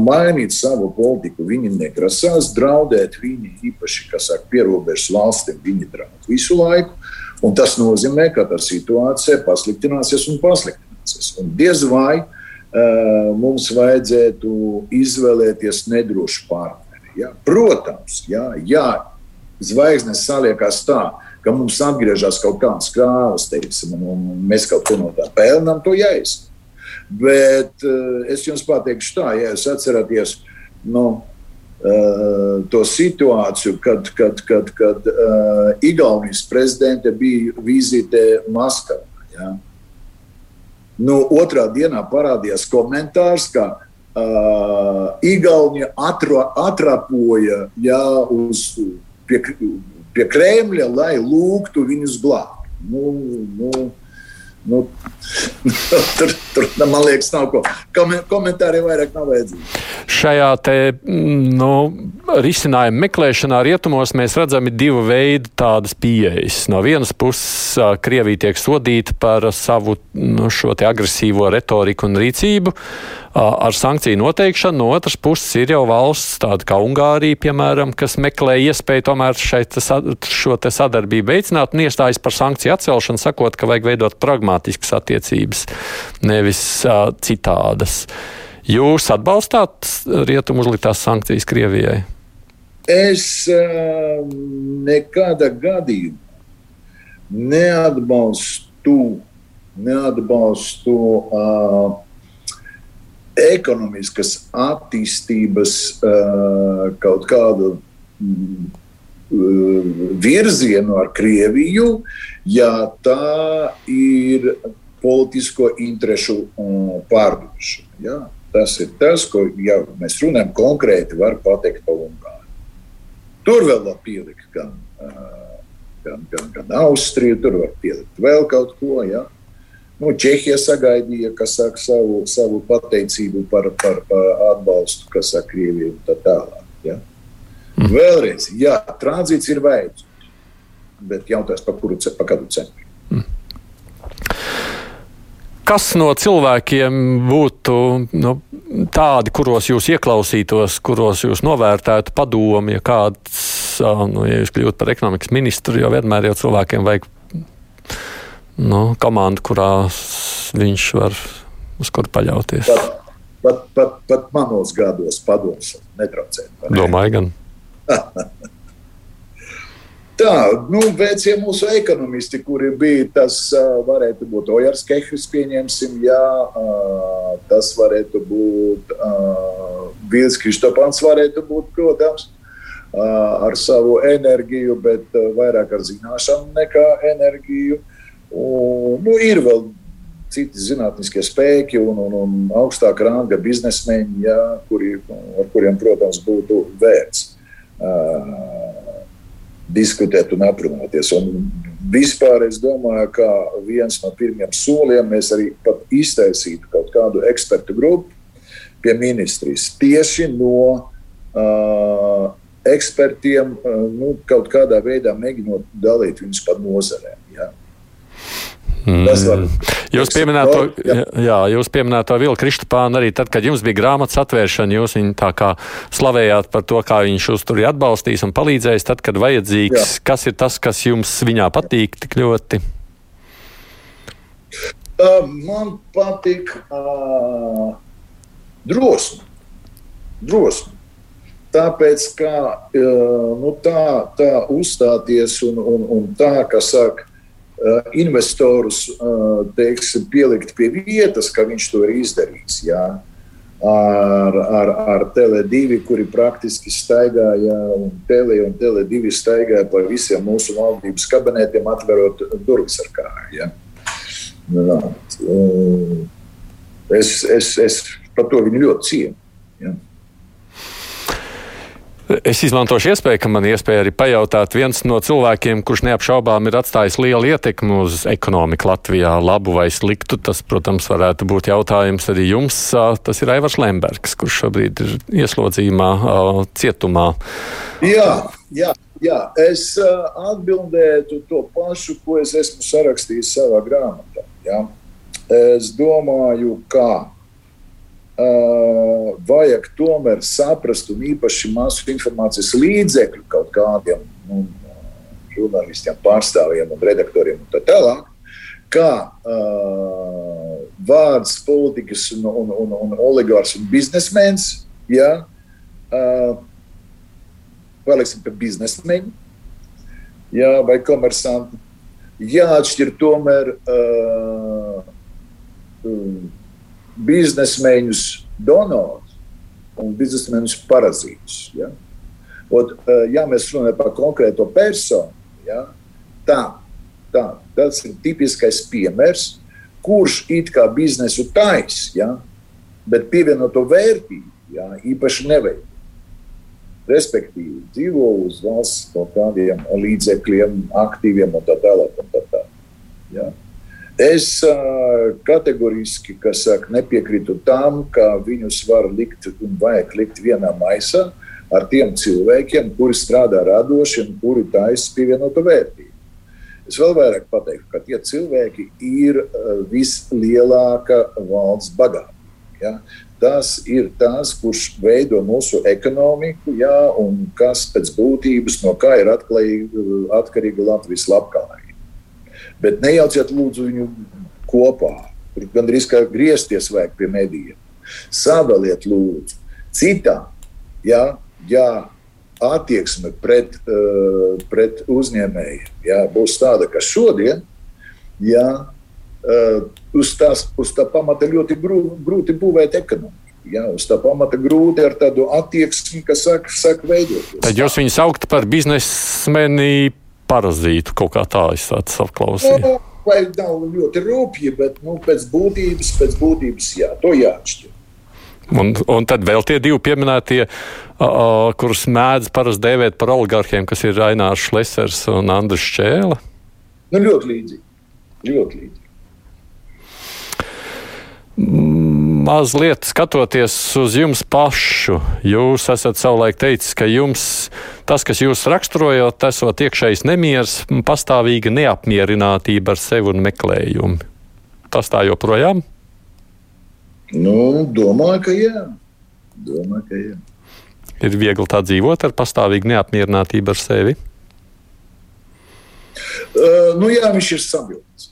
Mainīt savu politiku viņi negrasās, draudēt viņi īpaši, kas saka, pierobežas valstīm, viņi draud visu laiku. Un tas nozīmē, ka tā situācija pasliktināsies un pasliktināsies. Un diez vai uh, mums vajadzētu izvēlēties nedrošu partneri. Ja? Protams, ja, ja zvaigznes saliekas tā, ka mums atgriežas kaut kādas krāvas, teiksim, un mēs kaut ko no tā pelnām, to jāizsaka. Bet uh, es jums pateikšu tā, ja jūs atceraties nu, uh, to situāciju, kad, kad, kad, kad uh, Igaunijas prezidente bija vizītē Maskavā. Ja? Nu, otrā dienā parādījās komentārs, ka uh, Igaunija atra, atrapoja ja, uz, pie, pie Kremļa, lai lūgtu viņus glābt. Nu, nu, nu, tur, tur, man liekas, nav ko. Komentāri vairāk nav vajadzīgi. Šajā te, nu, risinājuma meklēšanā rietumos mēs redzam divu veidu tādas pieejas. No vienas puses, Krievija tiek sodīta par savu nu, agresīvo retoriku un rīcību ar sankciju noteikšanu. No otras puses ir jau valsts, tāda kā Ungārija, piemēram, kas meklē iespēju tomēr šeit, šo sadarbību veicināt un iestājas par sankciju atcelšanu, sakot, ka vajag veidot pragmatiskas attiecības, nevis uh, citādas. Jūs atbalstāt rietumu uzliktās sankcijas Krievijai? Es uh, nekādā gadījumā neatbalstu, neatbalstu uh, ekonomiskas attīstības uh, kaut kādu mm, virzienu ar Krieviju, ja tā ir politisko interesu pārdošana. Ja? Tas ir tas, ko ja mēs runājam konkrēti, var pateikt par Ungāriju. Tur vēl var pielikt gan, gan, gan, gan Austriju, tur var pielikt vēl kaut ko. Ja? Nu, Čehija sagaidīja saka, savu, savu pateicību par, par, par atbalstu, kas saka Krieviju un tā tālāk. Ja? Mm. Vēlreiz, jā, tranzīts ir vajadzīgs, bet jautājums par kuru pa kādu cenu. Kas no cilvēkiem būtu nu, tādi, kuros jūs ieklausītos, kuros jūs novērtētu padomu, ja kāds, nu, ja jūs kļūtu par ekonomikas ministru, jo vienmēr jau cilvēkiem vajag nu, komandu, kurā viņš var uz kuru paļauties. Pat, pat, pat, pat manos gados padoms netraucēt. Domāju, gan. Tā, nu, vecie mūsu ekonomisti, kuri bija, tas varētu būt Ojars Kehris, pieņemsim, jā, tas varētu būt Vils Kristopans, varētu būt, protams, ar savu enerģiju, bet vairāk ar zināšanu nekā enerģiju. Un, nu, ir vēl citi zinātniskie spēki un, un, un augstāka ranga biznesmeņi, jā, kuri, ar kuriem, protams, būtu vērts. Uh, diskutēt un aprunāties. Un vispār es domāju, ka viens no pirmiem soliem mēs arī iztaisītu kaut kādu ekspertu grupu pie ministrijas tieši no uh, ekspertiem, uh, nu, kaut kādā veidā mēģinot dalīt viņus pa nozarēm. Mm. Jūs pieminējāt to, jā. Jūs pieminējāt to Vilu Kristapānu arī tad, kad jums bija grāmatas atvēršana. Jūs viņu tā kā slavējāt par to, kā viņš jūs tur ir atbalstījis un palīdzējis tad, kad vajadzīgs. Jā. Kas ir tas, kas jums viņā patīk tik ļoti? Uh, man patīk uh, drosme. drosme. Tāpēc, kā uh, nu, tā, tā uzstāties un, un, un tā, kā saka, investorus eh, teiksim, pielikt pie vietas, ka viņš to ir izdarījis. Jā. Ar, ar, ar Tele2, kuri praktiski staigāja, un Tele un Tele2 staigāja pa visiem mūsu valdības kabinetiem, atverot durvis ar kāju. Ja. Es, es, es par to viņu ļoti cienu. Es izmantošu iespēju, ka man iespēja arī pajautāt viens no cilvēkiem, kurš neapšaubām ir atstājis lielu ietekmi uz ekonomiku Latvijā, labu vai sliktu. Tas, protams, varētu būt jautājums arī jums. Tas ir Aivars Lembergs, kurš šobrīd ir ieslodzījumā, cietumā. Jā, jā. Jā, es atbildētu to pašu, ko es esmu sarakstījis savā grāmatā. Ja? Es domāju, ka Uh, vajag tomēr saprast, un īpaši masu informācijas līdzekļu kaut kādiem nu, žurnālistiem, pārstāvjiem un redaktoriem un tā tālāk, kā uh, vārds politikas un, un, un, un oligārs un biznesmenis, ja, uh, paliksim pie biznesmeņa, ja, vai komersanti, jāatšķir tomēr uh, um, biznesmeņus donors un biznesmeņus parazītus. Ja? Ot, eh, ja mēs runājam par konkrēto personu, ja, tā, tā, tas ir tipiskais piemērs, kurš it kā biznesu taisa, ja, bet pievienoto vērtību ja, īpaši neveido. Respektīvi, dzīvo uz valsts kaut kādiem līdzekļiem, aktīviem un tā tālāk. Es kategoriski saka, nepiekrītu tam, ka viņus var likt un vajag likt vienā maisā ar tiem cilvēkiem, kuri strādā radoši un kuri taisa pievienotu vērtību. Es vēl vairāk pateiktu, ka tie cilvēki ir vislielākā valsts bagātība. Ja? Tas ir tas, kurš veido mūsu ekonomiku, ja? un kas pēc būtības no kā ir atkarīga Latvijas labklājība. Bet nejauciet lūdzu viņu kopā. Tur gandrīz kā griezties vajag pie medijiem. Sadaliet lūdzu. Citā, ja, ja attieksme pret, uh, pret uzņēmējiem ja, būs tāda, ka šodien, ja, uh, uz, tās, uz tā pamata ļoti grūti būvēt ekonomiku. Jā, uz tā pamata grūti ar tādu attieksmi, kas saka, saka veidot. Tad jūs viņu saukt par biznesmeni parazītu kaut kā tā, es tādu apklausīju. Nu, vai nav ļoti rūpīgi, bet nu, pēc būtības, pēc būtības jā, to jāatšķir. Un, un tad vēl tie divi pieminētie, uh, kurus mēdz parasti dēvēt par oligarkiem, kas ir Rainārs Šlesers un Andris Čēle. Nu, ļoti līdzīgi. Ļoti līdzīgi. Mazliet skatoties uz jums pašu, jūs esat savulaik teicis, ka jums tas, kas jūs raksturojot, esot iekšējs nemieris, pastāvīga neapmierinātība ar sevi un meklējumi. Tas tā joprojām? Nu, domāju, ka jā. Domāju, ka jā. Ir viegli tā dzīvot ar pastāvīgu neapmierinātību ar sevi. Uh, nu, jā, viņš ir sabildes.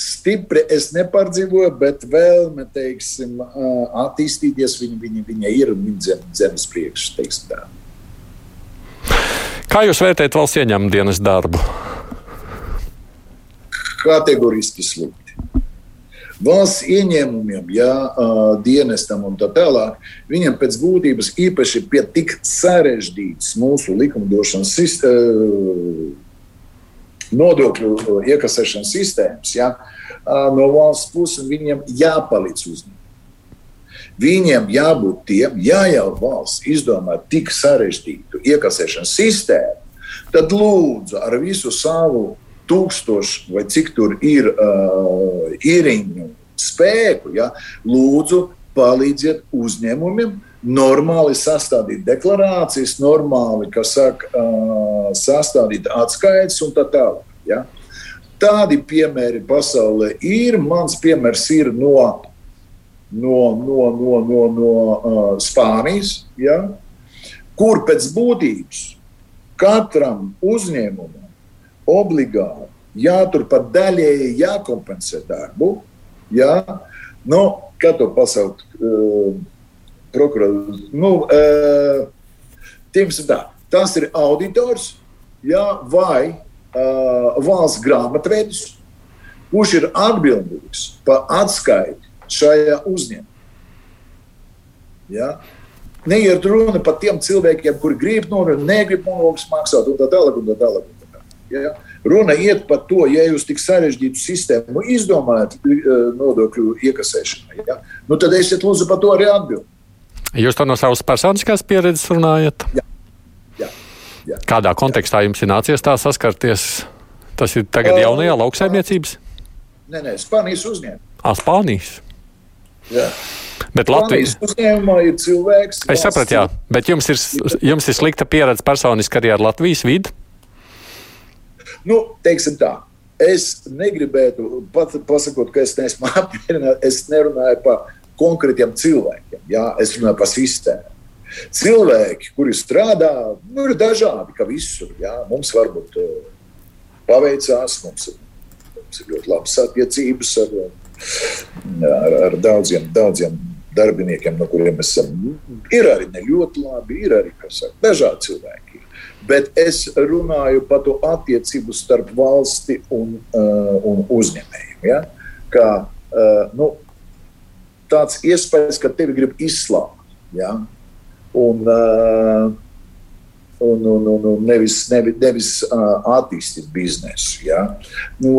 Jā. Stipri es nepārdzīvoju, bet vēlme teiksim, attīstīties viņa, viņa, viņa ir un viņa zem, zemes priekšā. Kā jūs vērtējat valsts ieņēmuma dienas darbu? Kategoriski slikti. Valsts ieņēmumiem, ja, dienestam un tā tālāk, viņam pēc būtības īpaši pie tik sarežģītas mūsu likumdošanas nodokļu iekasēšanas sistēmas, ja, no valsts puses viņiem jāpalīdz uzņēmumiem. Viņiem jābūt tiem, ja jau valsts izdomā tik sarežģītu iekasēšanas sistēmu, tad lūdzu ar visu savu tūkstošu vai cik tur ir uh, ierīņu spēku, ja, lūdzu palīdziet uzņēmumiem normāli sastādīt deklarācijas, normāli saka, sastādīt atskaites un tā tālāk. Ja. Tādi piemēri pasaulē ir. Mans piemērs ir no no, no, no, no, no uh, Spānijas, ja, kur pēc būtības katram uzņēmumam obligāti jāturpat daļēji jākompensē darbu. Ja, nu, kā to pasaukt? Uh, Prokurors. Nu, uh, tā, tas ir auditors ja, vai uh, valsts grāmatvedis, kurš ir atbildīgs par atskaiti šajā uzņēmumā. Ja? Neiet runa par tiem cilvēkiem, kuri grib nodokļus, negrib nodokļus maksāt, un tā tālāk. Un tā tālāk, un tā tālāk ja? Runa iet par to, ja jūs tik sarežģītu sistēmu izdomājat eh, nodokļu iekasēšanai, ja? nu, tad esiet lūdzu par to arī atbildīgi. Jūs to no savas personiskās pieredzes runājat? Jā. Jā. Jā. Kādā kontekstā jums ir nācies tā saskarties? Tas ir tagad jaunajā lauksaimniecības? Nē, nē, Spānijas uzņēmumā. Ah, Spānijas. Jā. Bet Latvijas uzņēmumā ir cilvēks. Es sapratu, jā, bet jums ir, jums ir slikta pieredze personiski arī ar Latvijas vidi? Nu, teiksim tā. Es negribētu pat pasakot, ka es neesmu apmierināts. Es nerunāju par konkrētiem cilvēkiem. Jā, es runāju par sistēmu. Cilvēki, kuri strādā, nu, ir dažādi, kā visur. Jā. Mums varbūt uh, paveicās, mums ir, mums ir ļoti labas attiecības ar ar, ar daudziem, daudziem darbiniekiem, no kuriem esam. Ir arī ne ļoti labi, ir arī saka, dažādi cilvēki. Bet es runāju par to attiecību starp valsti un, uh, un uzņēmēju. Ja? Kā, uh, nu, tāds iespējas, ka tevi grib izslāpt. Ja? Un, uh, un, un, un, un nevis, nevis, nevis uh, attīstīt biznesu. Ja? Nu,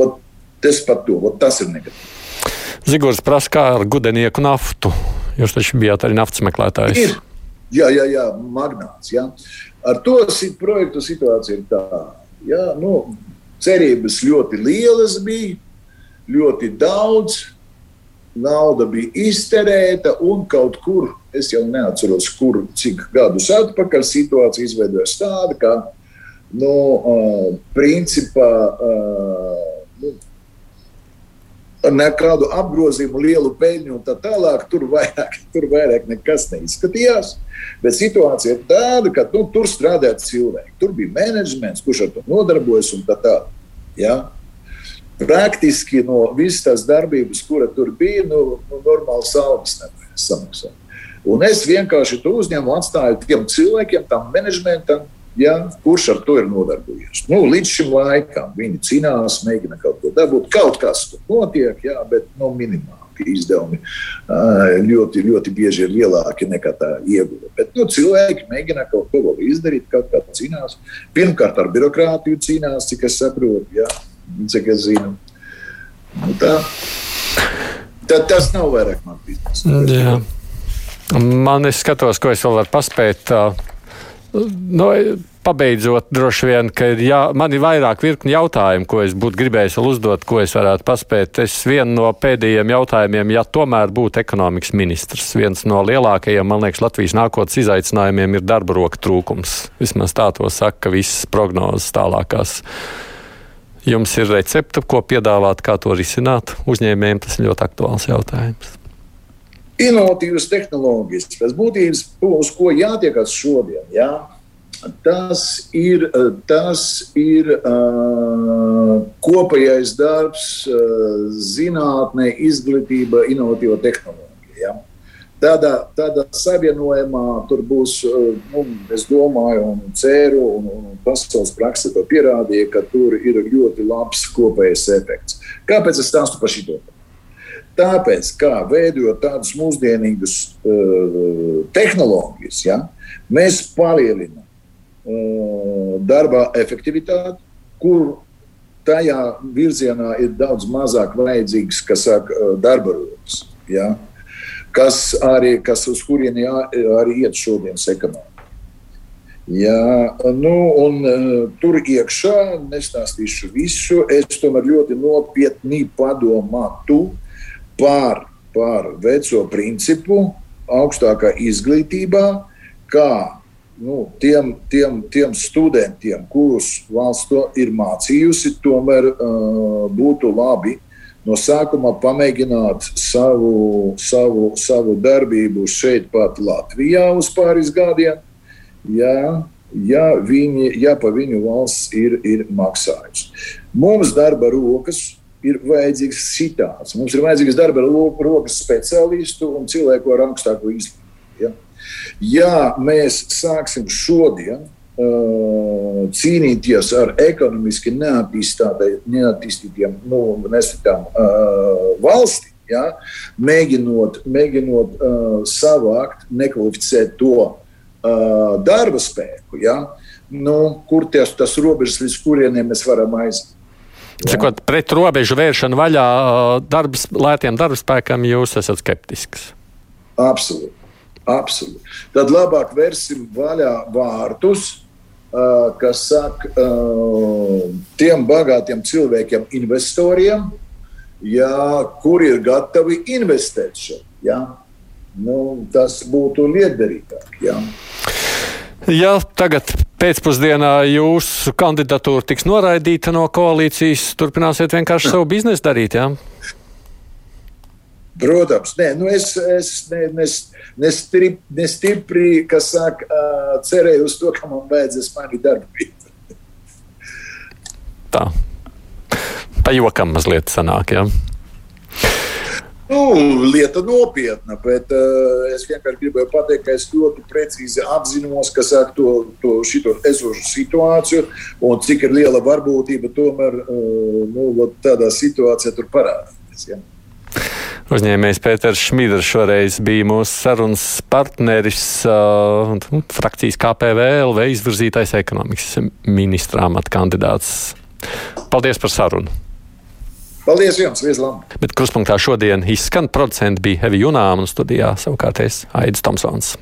tas par to, tas ir negatīvi. Zigors prasa, kā ar gudenieku naftu. Jūs taču bijāt arī naftas meklētājs. Ir. Jā, jā, jā, magnāts. Jā. Ar to projektu situācija ir tāda. Nu, cerības ļoti lielas bija, ļoti daudz. Nauda bija izterēta, un kaut kur, es jau neatceros, kur, cik gadus atpakaļ situācija izveidojas tāda, ka, nu, uh, principā, uh, nu, nekādu apgrozījumu, lielu peļņu un tā tālāk. Tur vairāk, tur vairāk nekas neizskatījās. Bet situācija ir tāda, ka nu, tur strādāja cilvēki. Tur bija menedžments, kurš ar to nodarbojas un tā tālāk. Ja? Praktiski no visas tās darbības, kura tur bija, nu, nu normāls algas nevarēja samaksāt. Un es vienkārši to uzņēmu, atstāju tiem cilvēkiem, tam menedžmentam, Ja, kurš ar to ir nodarbojies? Nu, līdz šim laikam viņi cīnās, mēģina kaut ko dabūt. Kaut kas tur notiek, jā, bet nu, minimāli izdevumi ļoti, ļoti bieži ir lielāki nekā tā ieguva. Bet nu, cilvēki mēģina kaut ko izdarīt, kaut kā cīnās. Pirmkārt, ar birokrātiju cīnās, cik es saprotu, jā, cik es zinu. Nu, tā. Tad tas nav vairāk man biznesa. Man es skatos, ko es vēl varu paspēt. Nu, pabeidzot, droši vien, ka ir jā, man ir vairāk virkni jautājumu, ko es būtu gribējis vēl uzdot, ko es varētu paspēt. Es vienu no pēdējiem jautājumiem, ja tomēr būtu ekonomikas ministrs, viens no lielākajiem, man liekas, Latvijas nākotnes izaicinājumiem ir darba roka trūkums. Vismaz tā to saka visas prognozes tālākās. Jums ir recepte, ko piedāvāt, kā to risināt uzņēmējiem. Tas ir ļoti aktuāls jautājums. Inovatīvas tehnoloģijas, pēc būtības, uz ko jātiekas šodien. Jā? Tas ir, tas ir uh, kopējais darbs, uh, zinātnē, izglītība, inovatīva tehnoloģija. Tādā, tādā savienojumā tur būs, nu, es domāju, un ceru, un, un pasaules praksa to pierādīja, ka tur ir ļoti labs kopējais efekts. Kāpēc es stāstu par šo? Tāpēc, kā veidojot tādus mūsdienīgus uh, tehnoloģijas, ja, mēs palielinām uh, darba efektivitāti, kur tajā virzienā ir daudz mazāk vajadzīgs, kas saka, darba rokas. Ja. Uh, kas arī kas uz kurieni arī iet šodienas ekonomika. Jā, nu, un, uh, tur iekšā nestāstīšu visu. Es tomēr ļoti nopietni padomātu par, par veco principu, augstākā izglītībā, kā nu, tiem, tiem, tiem studentiem, kurus valsts ir mācījusi, tomēr uh, būtu labi no sākuma pamēģināt savu, savu, savu darbību šeit, pat Latvijā, uz pāris gadiem. Ja, ja, viņi, ja pa viņu valsts ir, ir maksājums. Mums darba rokas ir vajadzīgs šitāds. Mums ir vajadzīgs darba rokas speciālistu un cilvēku ar augstāko izglītību. Ja? ja mēs sāksim šodien cīnīties ar ekonomiski neattīstītiem, nu, nesitām uh, valstīm, ja, mēģinot, mēģinot uh, savākt nekvalificēt to uh, darba spēku, ja, nu, kur ties, tas robežas, līdz kurieniem mēs varam aiziet. Cikot, pret robežu vēršanu vaļā uh, darbs, lētiem darbspēkam jūs esat skeptisks? Absolūti. Absolūti. Tad labāk vērsim vaļā vārtus, kas saka tiem bagātiem cilvēkiem, investoriem, ja, kuri ir gatavi investēt šeit. Ja. Nu, tas būtu liederīgāk. Ja. Ja tagad pēcpusdienā jūsu kandidatūra tiks noraidīta no koalīcijas, turpināsiet vienkārši savu biznesu darīt. Ja? Protams, nē, nu es, es ne, nes, nestipri, nestipri saka, cerēju uz to, ka man vajadzēs mainīt darbu vietu. Tā. Pa jokam mazliet sanāk, jā. Ja? Nu, lieta nopietna, bet uh, es vienkārši gribēju pateikt, ka es ļoti precīzi apzinos, kas ar to, to esošu situāciju un cik ir liela varbūtība tomēr uh, nu, tādā situācijā tur parādīties. Ja? Uzņēmējs Pēters Šmīders šoreiz bija mūsu sarunas partneris, uh, frakcijas KPVLV izvirzītais ekonomikas ministrā amata kandidāts. Paldies par sarunu! Paldies jums, Vieslam! Bet kruspunktā šodien izskan producenti bija Hevi Junām un studijā savukārt es Aidis Tomsons.